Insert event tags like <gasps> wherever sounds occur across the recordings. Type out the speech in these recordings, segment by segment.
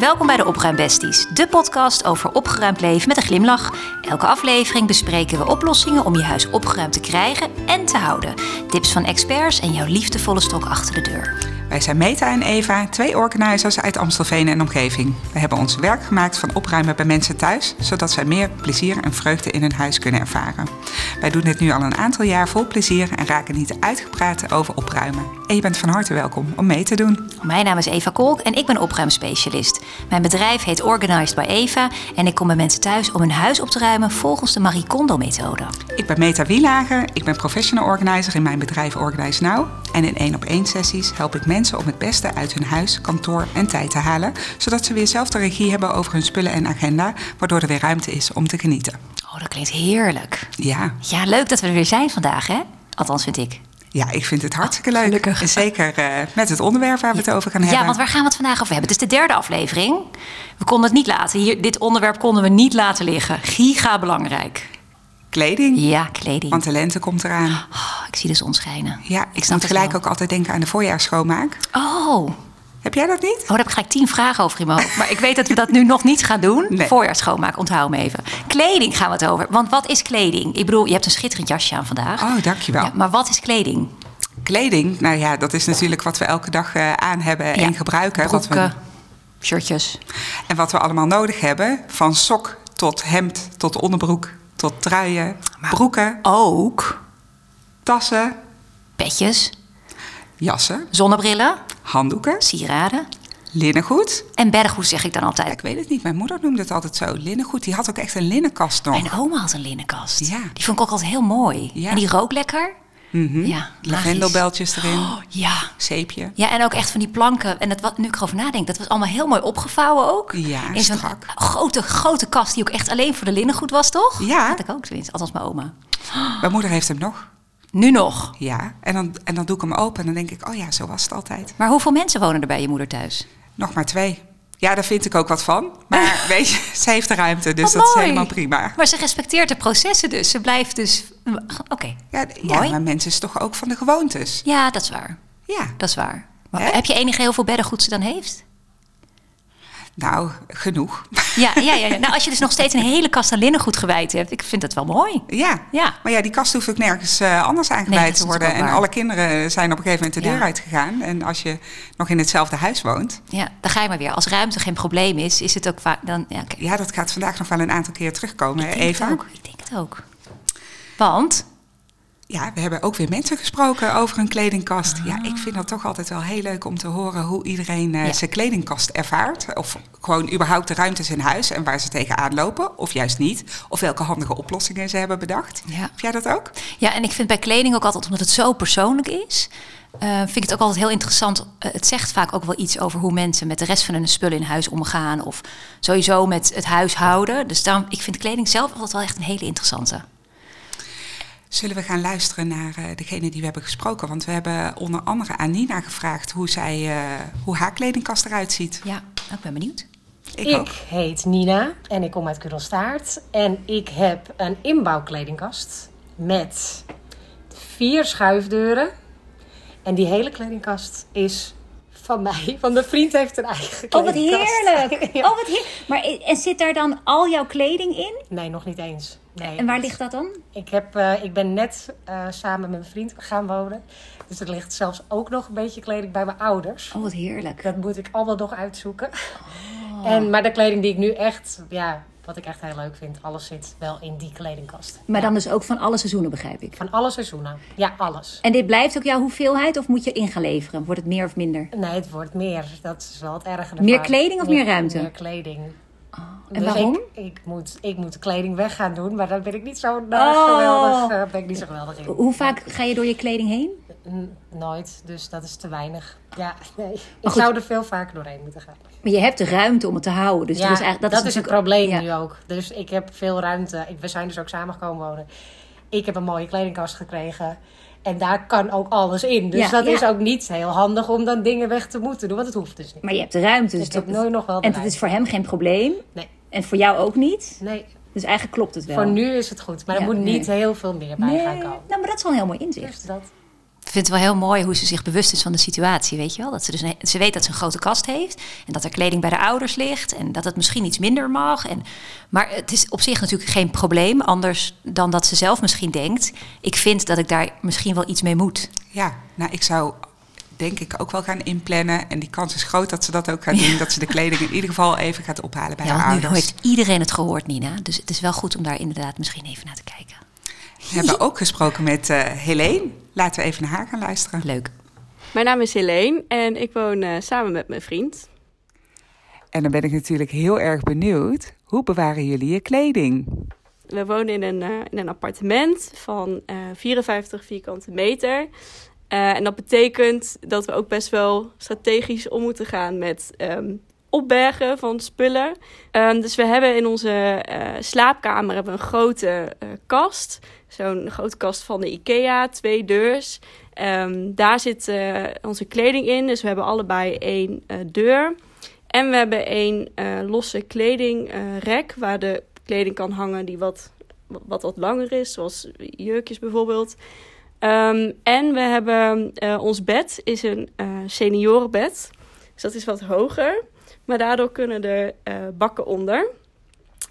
Welkom bij de Opruimbesties, de podcast over opgeruimd leven met een glimlach. Elke aflevering bespreken we oplossingen om je huis opgeruimd te krijgen en te houden. Tips van experts en jouw liefdevolle stok achter de deur. Wij zijn Meta en Eva, twee organizers uit Amstelveen en omgeving. We hebben ons werk gemaakt van opruimen bij mensen thuis, zodat zij meer plezier en vreugde in hun huis kunnen ervaren. Wij doen dit nu al een aantal jaar vol plezier en raken niet uitgepraat over opruimen. En je bent van harte welkom om mee te doen. Mijn naam is Eva Kolk en ik ben opruimspecialist. Mijn bedrijf heet Organized by Eva en ik kom bij mensen thuis om hun huis op te ruimen volgens de Marie Kondo-methode. Ik ben Meta Wielager, ik ben professional organizer in mijn bedrijf Organize Now. En in één op één sessies help ik mensen om het beste uit hun huis, kantoor en tijd te halen, zodat ze weer zelf de regie hebben over hun spullen en agenda, waardoor er weer ruimte is om te genieten. Oh, dat klinkt heerlijk. Ja, Ja, leuk dat we er weer zijn vandaag, hè? Althans, vind ik. ja ik vind het hartstikke leuk. gelukkig. En zeker eh, met het onderwerp waar we het over gaan hebben. Ja, want waar gaan we het vandaag over hebben? Het is de derde aflevering. We konden het niet laten. Hier, dit onderwerp konden we niet laten liggen. Giga belangrijk. Kleding, Ja, kleding. want de lente komt eraan. Oh, ik zie de zon schijnen. Ja, ik snap gelijk ook altijd denken aan de voorjaarsschoonmaak. Oh. Heb jij dat niet? Oh, daar heb ik gelijk tien vragen over in mijn hoofd. Maar ik weet dat we dat nu nog niet gaan doen. Nee. Voorjaar schoonmaken, onthoud me even. Kleding gaan we het over. Want wat is kleding? Ik bedoel, je hebt een schitterend jasje aan vandaag. Oh, dankjewel. Ja, maar wat is kleding? Kleding, nou ja, dat is natuurlijk wat we elke dag eh, aan hebben en gebruiken. Wat we, Broeken, shirtjes. en wat we allemaal nodig hebben. Van sok tot hemd, tot onderbroek, tot truien, broeken, Ook tassen, petjes, jassen, zonnebrillen, handdoeken, sieraden linnengoed. en beddengoed zeg ik dan altijd. Ik weet het niet, mijn moeder noemde het altijd zo. Linnengoed, die had ook echt een linnenkast nog. Mijn oma had een linnenkast. Ja. Die vond ik ook altijd heel mooi. Ja. En die rook lekker. Mhm. Ja. Lavendelbeltjes erin, Oh, ja. zeepje. Ja, en ook echt van die planken. En dat, wat, nu ik erover nadenk, dat was allemaal heel mooi opgevouwen ook. Ja, In zo'n grote, grote kast die ook echt alleen voor de linnengoed was, toch? Ja. Dat had ik ook tenminste, althans mijn oma. Mijn moeder heeft hem nog. Nu nog. Ja, en dan, en dan doe ik hem open en dan denk ik, oh ja, zo was het altijd. Maar hoeveel mensen wonen er bij je moeder thuis? Nog maar twee. Ja, daar vind ik ook wat van. Maar <laughs> weet je, <laughs> ze heeft de ruimte, dus Wat dat is helemaal prima. Maar ze respecteert de processen dus. Ze blijft dus... Oké. Ja, maar mensen is toch ook van de gewoontes. Ja, dat is waar. Ja, Dat is waar. Heb je enige heel veel beddengoed ze dan heeft? Nou, genoeg. Ja, ja, ja, ja. Nou, als je dus nog steeds een hele kast aan linnengoed gewijd hebt. Ik vind dat wel mooi. Ja. Ja. maar ja, die kast hoeft ook nergens eh, anders aan Nee, gewijd dat is te worden. En alle kinderen zijn op een gegeven moment de deur Ja. uitgegaan. En als je nog in hetzelfde huis woont... Ja, dan ga je maar weer. Als ruimte geen probleem is, is het ook vaak... Dan, ja. Ja, dat gaat vandaag nog wel een aantal keer terugkomen, Ik denk Eva. het ook. Ik denk het ook. Want... Ja, we hebben ook weer mensen gesproken over hun kledingkast. Ja, ik vind dat toch altijd wel heel leuk om te horen hoe iedereen eh, Ja. zijn kledingkast ervaart. Of gewoon überhaupt de ruimtes in huis en waar ze tegenaan lopen. Of juist niet. Of welke handige oplossingen ze hebben bedacht. Ja. Heb jij dat ook? Ja, en ik vind bij kleding ook altijd, omdat het zo persoonlijk is... eh, vind ik het ook altijd heel interessant. Eh, het zegt vaak ook wel iets over hoe mensen met de rest van hun spullen in huis omgaan. Of sowieso met het huishouden. Dus daarom, ik vind kleding zelf altijd wel echt een hele interessante. Zullen we gaan luisteren naar eh, degene die we hebben gesproken? Want we hebben onder andere aan Nina gevraagd hoe, zij, eh, hoe haar kledingkast eruit ziet. Ja, nou, ik ben benieuwd. Ik, Ik heet Nina en ik kom uit Kudelstaart. En ik heb een inbouwkledingkast met vier schuifdeuren. En die hele kledingkast is van mij, want mijn vriend heeft een eigen Oh, wat kledingkast. heerlijk. <laughs> Ja. Oh, wat heerlijk. Maar en zit daar dan al jouw kleding in? Nee, nog niet eens. Nee. En waar ligt dat dan? Ik, heb, eh, ik ben net eh, samen met mijn vriend gaan wonen. Dus er ligt zelfs ook nog een beetje kleding bij mijn ouders. Oh, wat heerlijk. Dat moet ik allemaal nog uitzoeken. Oh. En, maar de kleding die ik nu echt, ja, wat ik echt heel leuk vind, alles zit wel in die kledingkast. Maar Ja. dan dus ook van alle seizoenen, begrijp ik. Van alle seizoenen. Ja, alles. En dit blijft ook jouw hoeveelheid of moet je in gaan leveren? Wordt het meer of minder? Nee, het wordt meer. Dat is wel het erge. Meer kleding of meer ruimte? Meer kleding. En Dus waarom? Ik, ik, moet, ik moet de kleding weg gaan doen, maar daar ben ik niet zo Oh. geweldig, eh, ben ik niet zo geweldig in. Hoe vaak ga je door je kleding heen? N- Nooit, dus dat is te weinig. Ja, nee. Ik zou er veel vaker doorheen moeten gaan. Maar je hebt de ruimte om het te houden. Dus ja, dat is eigenlijk dat is, het probleem ja. nu ook. Dus ik heb veel ruimte. We zijn dus ook samengekomen wonen. Ik heb een mooie kledingkast gekregen. En daar kan ook alles in. Dus Ja, dat ja. is ook niet heel handig om dan dingen weg te moeten doen. Want het hoeft dus niet. Maar je hebt de ruimte. Dus Ik dat- nooit nog wel En het is voor hem geen probleem. Nee, En voor jou ook niet. nee. Dus eigenlijk klopt het wel. Voor nu is het goed. Maar er moet niet nee. heel veel meer bij nee. gaan komen. Nou, maar dat is wel een heel mooi inzicht. Dus dat. Vind het wel heel mooi hoe ze zich bewust is van de situatie, weet je wel? Dat ze dus een- ze weet dat ze een grote kast heeft en dat er kleding bij de ouders ligt en dat het misschien iets minder mag. En, maar het is op zich natuurlijk geen probleem, anders dan dat ze zelf misschien denkt: ik vind dat ik daar misschien wel iets mee moet. Ja, nou, ik zou denk ik ook wel gaan inplannen. En die kans is groot dat ze dat ook gaat doen. Dat ze de kleding in ieder geval even gaat ophalen bij Ja, haar want nu ouders. heeft iedereen het gehoord, Nina. Dus het is wel goed om daar inderdaad misschien even naar te kijken. We hebben ook gesproken met eh Helene. Laten we even naar haar gaan luisteren. Leuk. Mijn naam is Helene en ik woon eh, samen met mijn vriend. En dan ben ik natuurlijk heel erg benieuwd. Hoe bewaren jullie je kleding? We wonen in een, eh, in een appartement van eh, 54 vierkante meter. Eh, en dat betekent dat we ook best wel strategisch om moeten gaan met ehm, opbergen van spullen. Ehm, dus we hebben in onze eh, slaapkamer hebben we een grote eh, kast. Zo'n grote kast van de IKEA, twee deurs. Ehm, daar zit eh, onze kleding in. Dus we hebben allebei één eh, deur. En we hebben één eh, losse kledingrek waar de kleding kan hangen die wat, wat, wat langer is, zoals jurkjes bijvoorbeeld. Ehm, en we hebben ons bed is een seniorenbed. Dus dat is wat hoger. Maar daardoor kunnen er bakken onder.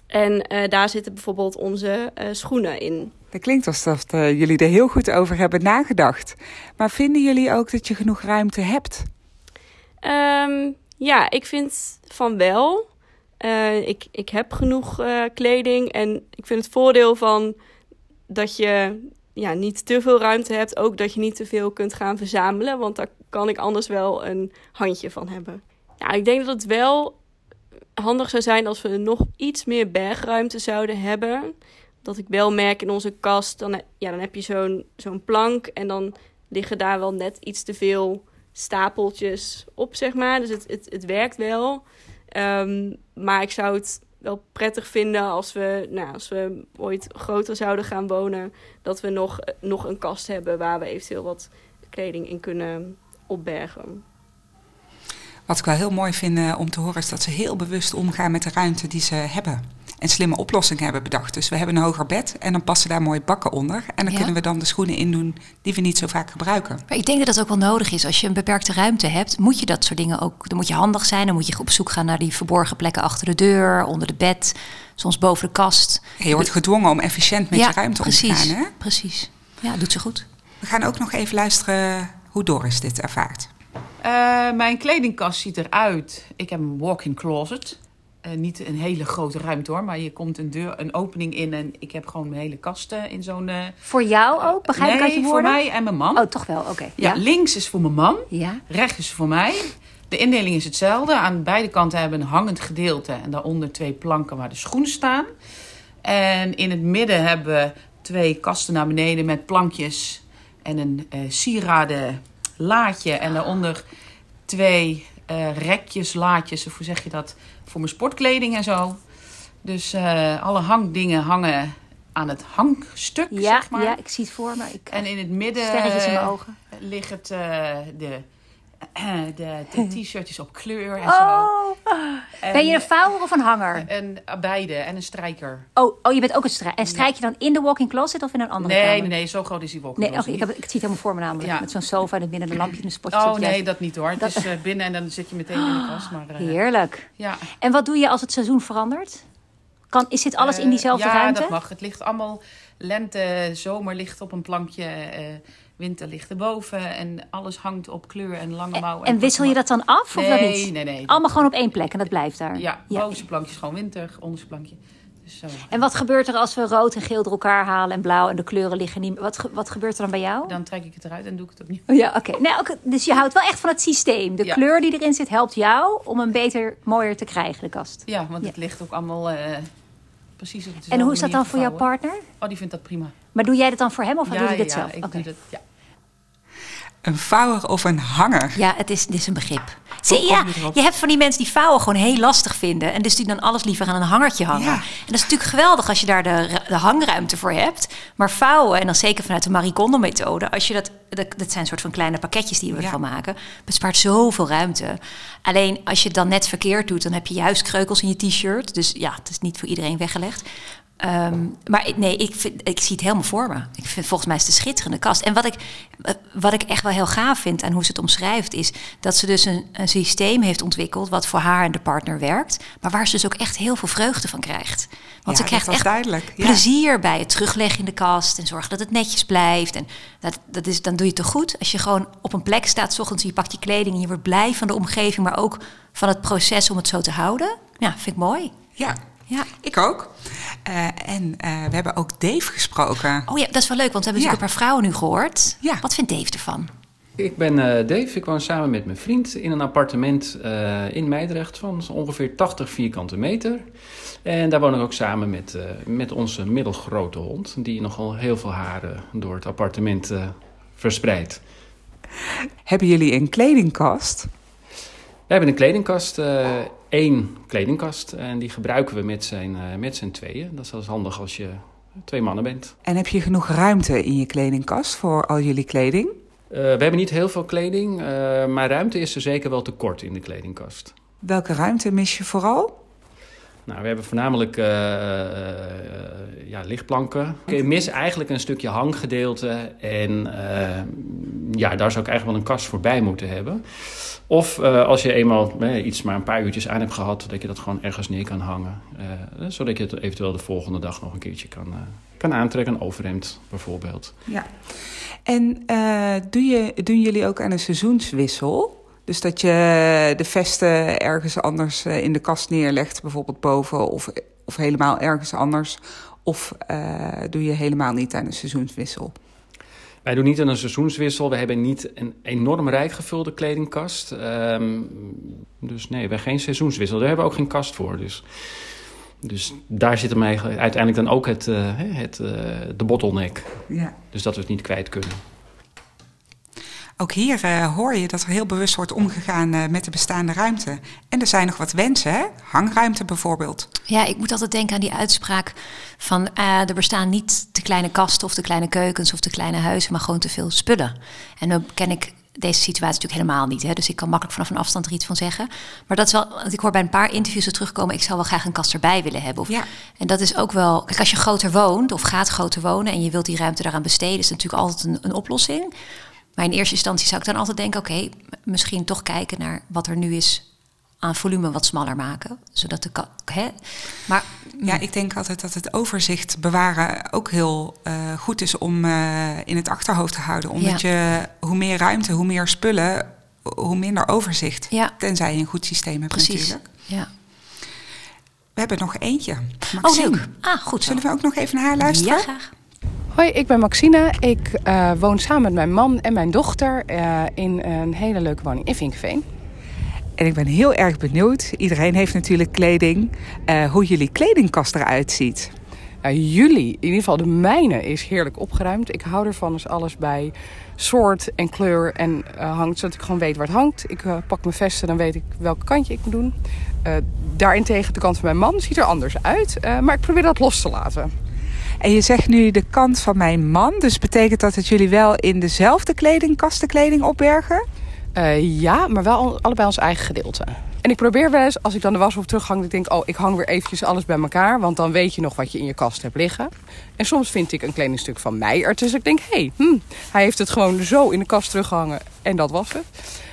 En daar zitten bijvoorbeeld onze schoenen in. Dat klinkt alsof eh, jullie er heel goed over hebben nagedacht. Maar vinden jullie ook dat je genoeg ruimte hebt? Ehm, ja, ik vind van wel. Eh, ik, ik heb genoeg eh, kleding en ik vind het voordeel van dat je ja, niet te veel ruimte hebt, ook dat je niet te veel kunt gaan verzamelen, want daar kan ik anders wel een handje van hebben. Ja, ik denk dat het wel handig zou zijn als we nog iets meer bergruimte zouden hebben. Dat ik wel merk in onze kast, dan, ja, dan heb je zo'n zo'n plank en dan liggen daar wel net iets te veel stapeltjes op, zeg maar. Dus het, het, het werkt wel. Ehm, maar ik zou het wel prettig vinden als we, nou, als we ooit groter zouden gaan wonen, dat we nog, nog een kast hebben waar we eventueel wat kleding in kunnen opbergen. Wat ik wel heel mooi vind eh, om te horen is dat ze heel bewust omgaan met de ruimte die ze hebben. En slimme oplossingen hebben bedacht. Dus we hebben een hoger bed en dan passen daar mooie bakken onder. En dan Ja. kunnen we dan de schoenen in doen die we niet zo vaak gebruiken. Maar ik denk dat dat ook wel nodig is. Als je een beperkte ruimte hebt, moet je dat soort dingen ook. Dan moet je handig zijn. Dan moet je op zoek gaan naar die verborgen plekken achter de deur, onder de bed, soms boven de kast. Je wordt gedwongen om efficiënt met je ruimte om te gaan. Hè? Precies. Ja, doet ze goed. We gaan ook nog even luisteren hoe Doris dit ervaart. Eh, mijn kledingkast ziet eruit. Ik heb een walk-in closet. Eh, niet een hele grote ruimte hoor, maar je komt een, deur, een opening in en ik heb gewoon mijn hele kast eh, in zo'n. eh, Voor jou ook? Begrijp ik nee, je voor mij en mijn man. Oh, toch wel, oké. ja, Ja? links is voor mijn man, Ja? rechts is voor mij. De indeling is hetzelfde. Aan beide kanten hebben we een hangend gedeelte en daaronder twee planken waar de schoenen staan. En in het midden hebben we twee kasten naar beneden met plankjes en een eh sieraden laadje. En daaronder twee rekjes, laadjes, of hoe zeg je dat, voor mijn sportkleding en zo. Dus eh, alle hangdingen hangen aan het hangstuk, Ja, zeg maar. ja, ik zie het voor me. Ik, En in het midden sterretjes in mijn eh, ogen. liggen het, eh, de, <clears throat> de, de <laughs> t-shirtjes op kleur en zo. Oh, En, ben je een vouwer of een hanger? En uh, beide, en een strijker. Oh, oh je bent ook een strijk. En strijk je dan in de walk-in closet of in een andere Nee, kamer? nee, nee, zo groot is die wolk. Nee, oké, ik, heb, het- ik zie het helemaal voor me namelijk. Ja. Met zo'n sofa in het midden, een lampje en een spotje. Oh het nee, dat niet hoor. Het Dat- is eh, <laughs> binnen en dan zit je meteen in de kast. Maar, eh, Heerlijk. ja. En wat doe je als het seizoen verandert? Kan, is dit alles in Eh, diezelfde ja, ruimte? dat mag. Het ligt allemaal... Lente, zomer ligt op een plankje. eh, winter ligt erboven. En alles hangt op kleur en lange mouw. En wissel je dat dan af of dat Nee, niet? nee, nee. Allemaal gewoon op één plek en dat blijft daar? Ja, bovenste plankje is gewoon winter. Onderste plankje. Dus zo. En wat gebeurt er als we rood en geel door elkaar halen en blauw en de kleuren liggen niet meer? Wat, ge- wat gebeurt er dan bij jou? Dan trek ik het eruit en doe ik het opnieuw. Oh ja, oké. Nee. Dus je houdt wel echt van het systeem. De Ja. kleur die erin zit helpt jou om een beter, mooier te krijgen, de kast. Ja, want Ja. het ligt ook allemaal eh, precies op En hoe is dat dan voor jouw partner? Oh, die vindt dat prima. Maar doe jij dat dan voor hem of doe je dit ja, zelf? ik doe dat. Ja. Een vouwer of een hanger? Ja, het is, het is een begrip. Zie, ja, je hebt van die mensen die vouwen gewoon heel lastig vinden. En dus die dan alles liever aan een hangertje hangen. Ja. En dat is natuurlijk geweldig als je daar de, de hangruimte voor hebt. Maar vouwen, en dan zeker vanuit de Marie Kondo methode... Als je dat, dat, dat zijn soort van kleine pakketjes die we Ja. ervan maken... bespaart zoveel ruimte. Alleen als je het dan net verkeerd doet... dan heb je juist kreukels in je t-shirt. Dus ja, het is niet voor iedereen weggelegd. Ehm, maar nee, ik, vind, ik zie het helemaal voor me. Ik vind volgens mij is het een schitterende kast. En wat ik, wat ik echt wel heel gaaf vind aan hoe ze het omschrijft, is dat ze dus een, een systeem heeft ontwikkeld wat voor haar en de partner werkt, maar waar ze dus ook echt heel veel vreugde van krijgt. Want Ja, ze krijgt echt duidelijk, ja. plezier bij het terugleggen in de kast en zorgen dat het netjes blijft. En dat, dat is, dan doe je het toch goed als je gewoon op een plek staat, 's ochtends, je pakt je kleding en je wordt blij van de omgeving, maar ook van het proces om het zo te houden. Ja, vind ik mooi. Ja, Ja. ik ook. Eh, en eh, we hebben ook Dave gesproken. Oh ja, dat is wel leuk, want we hebben Ja. natuurlijk een paar vrouwen nu gehoord. Ja. Wat vindt Dave ervan? Ik ben eh, Dave. Ik woon samen met mijn vriend in een appartement eh, in Meidrecht van zo ongeveer 80 vierkante meter. En daar woon ik ook samen met, eh, met onze middelgrote hond, die nogal heel veel haren door het appartement verspreidt. Hebben jullie een kledingkast? We hebben een kledingkast, eh, één kledingkast, en die gebruiken we met zijn, eh, met zijn tweeën. Dat is wel handig als je twee mannen bent. En heb je genoeg ruimte in je kledingkast voor al jullie kleding? Eh, we hebben niet heel veel kleding, maar ruimte is er zeker wel tekort in de kledingkast. Welke ruimte mis je vooral? Nou, we hebben voornamelijk eh, ja, lichtplanken. Ik mis eigenlijk een stukje hanggedeelte. En eh, ja, daar zou ik eigenlijk wel een kast voorbij moeten hebben. Of als je eenmaal iets maar een paar uurtjes aan hebt gehad, dat je dat gewoon ergens neer kan hangen. Zodat je het eventueel de volgende dag nog een keertje kan, kan aantrekken. Een overhemd bijvoorbeeld. Ja. En eh, doe je, doen jullie ook aan een seizoenswissel? Dus dat je de vesten ergens anders eh, in de kast neerlegt, bijvoorbeeld boven, of, of helemaal ergens anders. Of eh, doe je helemaal niet aan een seizoenswissel? Wij doen niet aan een seizoenswissel. We hebben niet een enorm rijk gevulde kledingkast. Ehm, dus nee, we hebben geen seizoenswissel. Daar hebben we ook geen kast voor. Dus, dus daar zit hem uiteindelijk dan ook het, eh, het, de bottleneck. Ja. Dus dat we het niet kwijt kunnen. Ook hier eh, hoor je dat er heel bewust wordt omgegaan eh, met de bestaande ruimte. En er zijn nog wat wensen, hè? hangruimte bijvoorbeeld. Ja, ik moet altijd denken aan die uitspraak van eh, er bestaan niet de kleine kasten of de kleine keukens of de kleine huizen, maar gewoon te veel spullen. En dan ken ik deze situatie natuurlijk helemaal niet, hè, dus ik kan makkelijk vanaf een afstand er iets van zeggen. Maar dat is wel, want ik hoor bij een paar interviews er terugkomen, ik zou wel graag een kast erbij willen hebben. Of, Ja. En dat is ook wel, kijk, als je groter woont of gaat groter wonen en je wilt die ruimte daaraan besteden, is natuurlijk altijd een, een oplossing. Maar in eerste instantie zou ik dan altijd denken, oké, misschien toch kijken naar wat er nu is aan volume wat smaller maken, zodat de hè, maar Ja, ik denk altijd dat het overzicht bewaren ook heel eh, goed is om eh, in het achterhoofd te houden. Omdat je hoe meer ruimte, hoe meer spullen, hoe minder overzicht. Ja. Tenzij je een goed systeem hebt precies. natuurlijk. Ja. We hebben nog eentje. Oh, leuk. Ah, goed. zo. Zullen we ook nog even naar haar luisteren? Ja, graag. Hoi, ik ben Maxine. Ik eh, woon samen met mijn man en mijn dochter eh, in een hele leuke woning in Vinkveen. En ik ben heel erg benieuwd. Iedereen heeft natuurlijk kleding. eh, hoe jullie kledingkast eruit ziet. Uh, jullie, in ieder geval de mijne, is heerlijk opgeruimd. Ik hou ervan als alles bij soort en kleur en hangt, zodat ik gewoon weet waar het hangt. Ik pak mijn vesten, dan weet ik welke kantje ik moet doen. Daarentegen, de kant van mijn man ziet er anders uit, maar ik probeer dat los te laten. En je zegt nu de kant van mijn man. Dus betekent dat dat jullie wel in dezelfde kledingkast de kleding opbergen? Uh, ja, maar wel allebei ons eigen gedeelte. En ik probeer wel eens, als ik dan de was op terughang, dat ik denk, oh, ik hang weer eventjes alles bij elkaar. Want dan weet je nog wat je in je kast hebt liggen. En soms vind ik een kledingstuk van mij ertussen. Ik denk, hé, hey, hm, hij heeft het gewoon zo in de kast teruggehangen. En dat was het.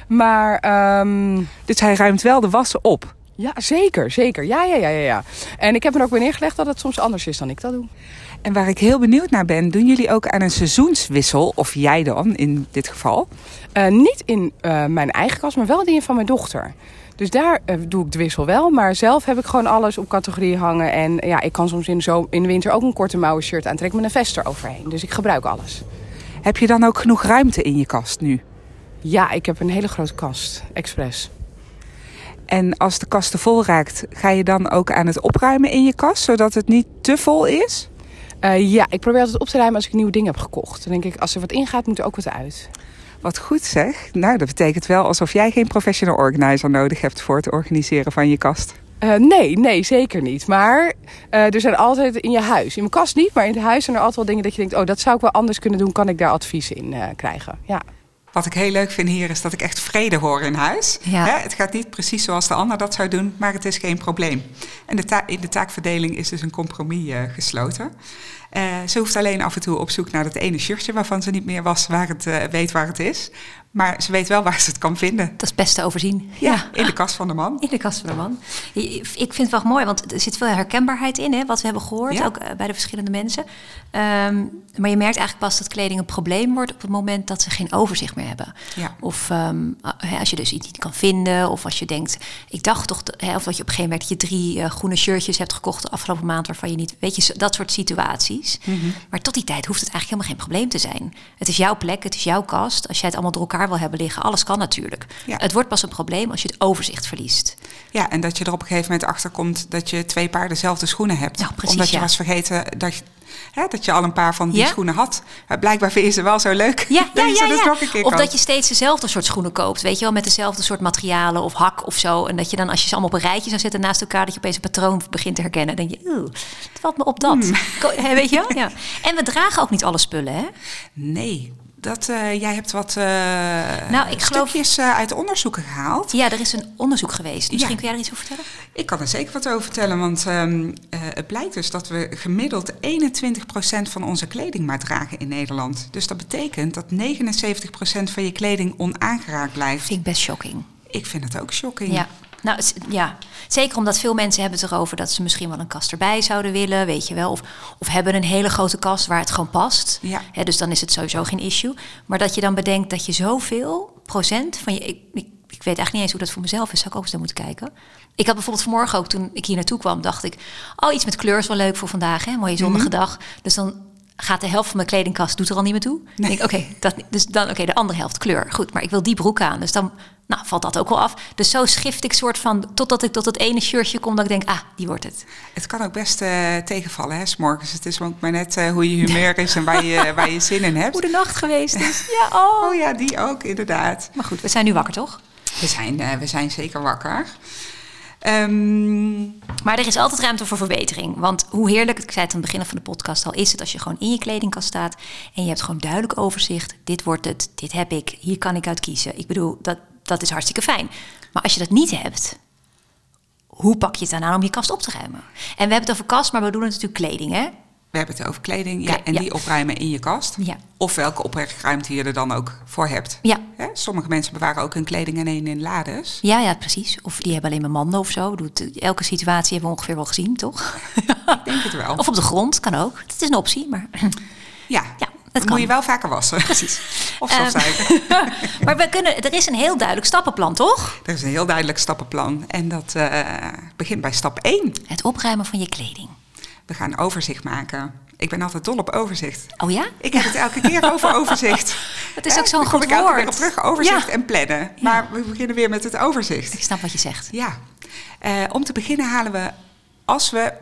Maar, um, dus hij ruimt wel de wassen op? Ja, zeker, zeker. Ja, ja, ja, ja, ja. En ik heb er ook weer neergelegd dat het soms anders is dan ik dat doe. En waar ik heel benieuwd naar ben, doen jullie ook aan een seizoenswissel? Of jij dan, in dit geval? Uh, niet in uh, mijn eigen kast, maar wel die van mijn dochter. Dus daar uh, doe ik de wissel wel. Maar zelf heb ik gewoon alles op categorie hangen. En ja, ik kan soms in zo in de winter ook een korte mouwen shirt aantrekken met een vest eroverheen. Dus ik gebruik alles. Heb je dan ook genoeg ruimte in je kast nu? Ja, ik heb een hele grote kast, expres. En als de kast te vol raakt, ga je dan ook aan het opruimen in je kast, zodat het niet te vol is? Uh, ja, ik probeer altijd op te ruimen als ik nieuwe dingen heb gekocht. Dan denk ik, als er wat ingaat, moet er ook wat uit. Wat goed zeg. Nou, dat betekent wel alsof jij geen professional organizer nodig hebt voor het organiseren van je kast. Uh, nee, nee, zeker niet. Maar uh, er zijn altijd in je huis, in mijn kast niet, maar in het huis zijn er altijd wel dingen dat je denkt, oh, dat zou ik wel anders kunnen doen. Kan ik daar advies in uh, krijgen? Ja. Wat ik heel leuk vind hier is dat ik echt vrede hoor in huis. Ja. Hè, het gaat niet precies zoals de ander dat zou doen, maar het is geen probleem. En de ta- in de taakverdeling is dus een compromis eh, gesloten. Eh, ze hoeft alleen af en toe op zoek naar dat ene shirtje waarvan ze niet meer was, waar het, eh, weet waar het is. Maar ze weet wel waar ze het kan vinden. Dat is best te overzien. Ja, in de kast van de man. In de kast van de man. Ik vind het wel mooi, want er zit veel herkenbaarheid in, hè, wat we hebben gehoord, Ja. ook eh, bij de verschillende mensen. Ehm, maar je merkt eigenlijk pas dat kleding een probleem wordt op het moment dat ze geen overzicht meer hebben. Ja. Of ehm, hè, als je dus iets niet kan vinden, of als je denkt, ik dacht toch, hè, of dat je op een gegeven moment dat je drie eh, groene shirtjes hebt gekocht de afgelopen maand waarvan je niet, weet je, dat soort situaties. Mhm. Maar tot die tijd hoeft het eigenlijk helemaal geen probleem te zijn. Het is jouw plek, het is jouw kast. Als jij het allemaal door elkaar wil hebben liggen, alles kan natuurlijk. Ja. Het wordt pas een probleem als je het overzicht verliest. Ja, en dat je er op een gegeven moment achter komt dat je twee paar dezelfde schoenen hebt. Ja, precies, Omdat je ja. was vergeten dat je, hè, dat je al een paar van die Ja. schoenen had. Maar blijkbaar vind je ze wel zo leuk. Ja, <laughs> ja, ja, dus ja. Of dat je steeds dezelfde soort schoenen koopt. Weet je wel, met dezelfde soort materialen of hak of zo. En dat je dan, als je ze allemaal op een rijtje zou zetten naast elkaar, dat je opeens een patroon begint te herkennen. Dan denk je, oeh, het valt me op dat. Hmm. <laughs> Weet je wel? <laughs> Ja. En we dragen ook niet alle spullen, hè? Nee, dat, eh, jij hebt wat eh Nou, ik geloof- stukjes eh, uit onderzoeken gehaald. Ja, er is een onderzoek geweest. Misschien Ja. kun jij er iets over vertellen? Ik kan er zeker wat over vertellen, want ehm, eh, het blijkt dus dat we gemiddeld 21% van onze kleding maar dragen in Nederland. Dus dat betekent dat 79% van je kleding onaangeraakt blijft. Vind ik best shocking. Ik vind het ook shocking. Ja. Nou, ja, zeker omdat veel mensen hebben het erover dat ze misschien wel een kast erbij zouden willen, weet je wel. Of, of hebben een hele grote kast waar het gewoon past. Ja. Dus dan is het sowieso geen issue. Maar dat je dan bedenkt dat je zoveel procent van je... Ik, ik, ik weet eigenlijk niet eens hoe dat voor mezelf is. Zou ik ook eens naar moeten kijken. Ik had bijvoorbeeld vanmorgen ook, toen ik hier naartoe kwam, dacht ik... Oh, iets met kleur is wel leuk voor vandaag, hè? Mooie zonnige dag. Dus dan gaat de helft van mijn kledingkast doet er al niet meer toe. Dan denk ik, oké, dat dus dan oké, de andere helft kleur. Goed, maar ik wil die broek aan. Dus dan nou, valt dat ook wel af. Dus zo schift ik soort van totdat ik tot het ene shirtje kom dat ik denk, ah, die wordt het. Het kan ook best eh, tegenvallen, hè, 's morgens. Het is ook maar net eh, hoe je humeur is en waar je, <laughs> waar je zin in hebt. Hoe de nacht geweest is. <laughs> Ja, oh. Oh ja, die ook, inderdaad. Maar goed, we zijn nu wakker, toch? We zijn, eh, we zijn zeker wakker. Ehm, Maar er is altijd ruimte voor verbetering. Want hoe heerlijk, ik zei het aan het begin van de podcast al, is het als je gewoon in je kledingkast staat en je hebt gewoon duidelijk overzicht. Dit wordt het, dit heb ik, hier kan ik uit kiezen. Ik bedoel, dat, dat is hartstikke fijn. Maar als je dat niet hebt, hoe pak je het dan aan om je kast op te ruimen? En we hebben het over kast, maar we doen het natuurlijk kleding, hè? we hebben het over kleding ja, en ja. die opruimen in je kast. Ja. Of welke opbergruimte je er dan ook voor hebt. Ja. Hè, Sommige mensen bewaren ook hun kleding alleen in lades. Ja, ja, precies. Of die hebben alleen maar manden of zo. Doet- Elke situatie hebben we ongeveer wel gezien, toch? Ik denk het wel. <laughs> Of op de grond, kan ook. Het is een optie, maar... ja, Ja, kan. moet je wel vaker wassen. Precies. <laughs> Of stofzuigen. <laughs> maar we kunnen, er is een heel duidelijk stappenplan, toch? er is een heel duidelijk stappenplan. En dat eh, begint bij stap 1. Het opruimen van je kleding. We gaan overzicht maken. Ik ben altijd dol op overzicht. Oh ja? Ik heb het elke keer over overzicht. <laughs> Het is ook zo'n goed ik elke keer woord. op terug. Overzicht Ja. en plannen. Maar we beginnen weer met het overzicht. Ik snap wat je zegt. Ja. Eh, om te beginnen halen we, als we...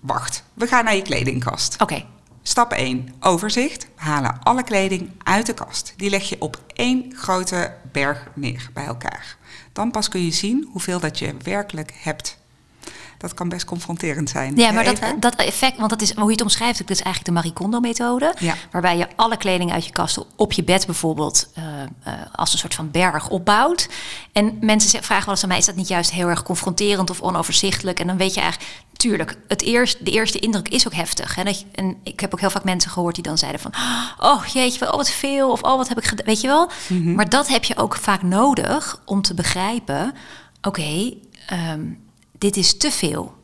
Wacht, we gaan naar je kledingkast. Oké. Stap 1, overzicht. We halen alle kleding uit de kast. Die leg je op één grote berg neer bij elkaar. Dan pas kun je zien hoeveel dat je werkelijk hebt. Dat kan best confronterend zijn. Ja, maar dat, dat effect, want dat is hoe je het omschrijft, dat is eigenlijk de Marie Kondo-methode. Ja. Waarbij je alle kleding uit je kast op je bed bijvoorbeeld eh, eh, als een soort van berg opbouwt. En mensen zeggen- vragen wel eens aan mij, is dat niet juist heel erg confronterend of onoverzichtelijk? En dan weet je eigenlijk, tuurlijk, het eerst, de eerste indruk is ook heftig. Hè? Dat je, en ik heb ook heel vaak mensen gehoord die dan zeiden van, oh jeetje, oh wat veel, of oh wat heb ik gedaan, weet je wel? Maar dat heb je ook vaak nodig om te begrijpen, oké, ehm, dit is te veel.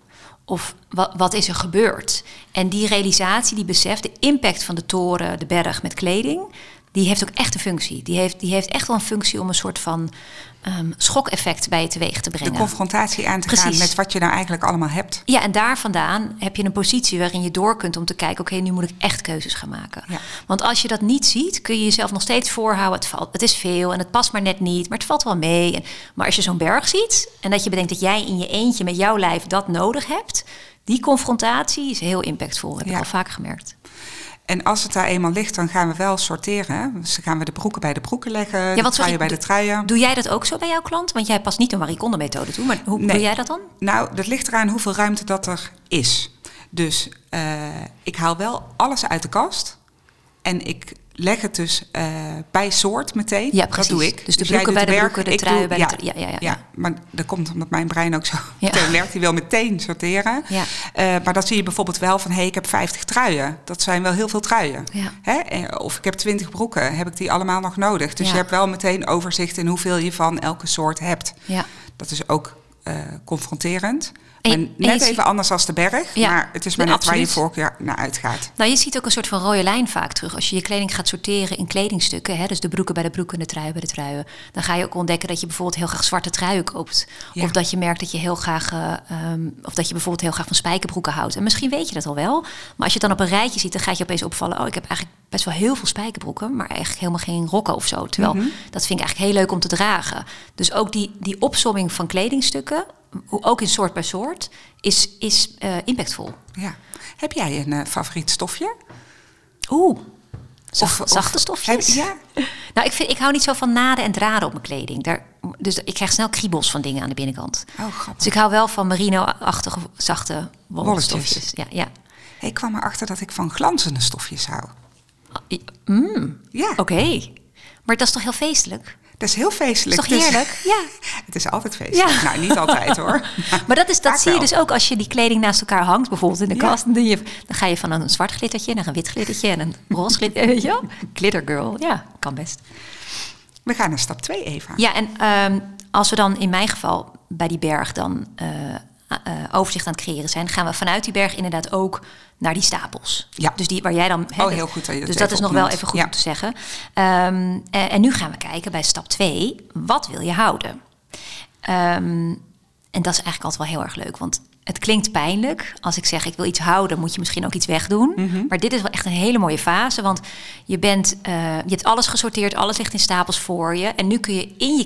Of wat, is er gebeurd? En die realisatie, die besef, de impact van de toren, de berg met kleding, die heeft ook echt een functie. Die heeft, die heeft echt wel een functie om een soort van ehm, schokeffect bij je teweeg te de brengen. confrontatie aan te gaan met wat je nou eigenlijk allemaal hebt. Ja, en daar vandaan heb je een positie waarin je door kunt om te kijken: oké, nu moet ik echt keuzes gaan maken. Ja. Want als je dat niet ziet, kun je jezelf nog steeds voorhouden: het, valt, het is veel en het past maar net niet, maar het valt wel mee. En, maar als je zo'n berg ziet en dat je bedenkt dat jij in je eentje met jouw lijf dat nodig hebt, die confrontatie is heel impactvol. Heb ik al vaker gemerkt. En als het daar eenmaal ligt, dan gaan we wel sorteren. Dus dan gaan we de broeken bij de broeken leggen, de want sorry, truien bij de truien. Doe jij dat ook zo bij jouw klant? Want jij past niet de Marie Kondo methode toe, maar hoe Nee. doe jij dat dan? Nou, dat ligt eraan hoeveel ruimte dat er is. Dus eh, ik haal wel alles uit de kast. En ik leg het dus eh, bij soort meteen. Ja, Dat precies. doe ik. Dus de jij broeken bij de broeken, de truien bij de ja, trui- ja, ja, ja. ja, maar dat komt omdat mijn brein ook zo Ja. <laughs> werkt. Die wil meteen sorteren. Ja. Eh, maar dan zie je bijvoorbeeld wel van... hé, hey, ik heb 50 truien. Dat zijn wel heel veel truien. Ja. Hè? Eh, Of ik heb 20 broeken. Heb ik die allemaal nog nodig? Dus je hebt wel meteen overzicht... in hoeveel je van elke soort hebt. Ja. Dat is ook eh, confronterend. En je- net ziet- even anders als de berg. Ja, Maar het is maar net waar je voorkeur naar uitgaat. Nou, je ziet ook een soort van rode lijn vaak terug. Als je je kleding gaat sorteren in kledingstukken, hè, dus de broeken bij de broeken en de truien bij de truien, dan ga je ook ontdekken dat je bijvoorbeeld heel graag zwarte truien koopt. Ja. Of dat je merkt dat je heel graag, eh, ehm, of dat je bijvoorbeeld heel graag van spijkerbroeken houdt. En misschien weet je dat al wel, maar als je het dan op een rijtje ziet, dan gaat je opeens opvallen: oh, ik heb eigenlijk best wel heel veel spijkerbroeken, maar eigenlijk helemaal geen rokken of zo. Terwijl dat vind ik eigenlijk heel leuk om te dragen. Dus ook die, die opsomming van kledingstukken, ook in soort bij soort, is, is eh, impactvol. Ja. Heb jij een eh, favoriet stofje? Oeh. Zacht- Of- zachte of- stofjes? heb- ja? <laughs> Nou, ik, vind, ik hou niet zo van naden en draden op mijn kleding. Daar, dus ik krijg snel kriebels van dingen aan de binnenkant. Oh, grappig. Dus ik hou wel van merino-achtige, zachte wollen Wolletjes. stofjes. Ja, ja. Ik kwam erachter dat ik van glanzende stofjes hou. Mm, Ja, Oké. Maar dat is toch heel feestelijk? Dat is heel feestelijk. Is toch Dus- heerlijk? Ja. <laughs> het is altijd feestelijk. Ja. Nou, niet altijd hoor. <laughs> Maar dat, is, dat Vaak zie je dus ook als je die kleding naast elkaar hangt, bijvoorbeeld in de Ja. kast. Dan, doe je, dan ga je van een zwart glittertje naar een wit glittertje en een roze glittertje. <laughs> Wel? Glitter girl. Ja, kan best. We gaan naar stap 2, Eva. Ja, en ehm, als we dan in mijn geval bij die berg dan eh, eh, overzicht aan het creëren zijn, gaan we vanuit die berg inderdaad ook naar die stapels. Ja. Dus die waar jij dan. hè, Oh, heel goed dat je dat Dus dat is nog wel even goed Ja. om te zeggen. Ehm, eh, en nu gaan we kijken bij stap 2. Wat wil je houden? Ehm, en dat is eigenlijk altijd wel heel erg leuk, want het klinkt pijnlijk. Als ik zeg ik wil iets houden, moet je misschien ook iets wegdoen. Mhm. Maar dit is wel echt een hele mooie fase, want je, bent, eh, je hebt alles gesorteerd, alles ligt in stapels voor je. En nu kun je in je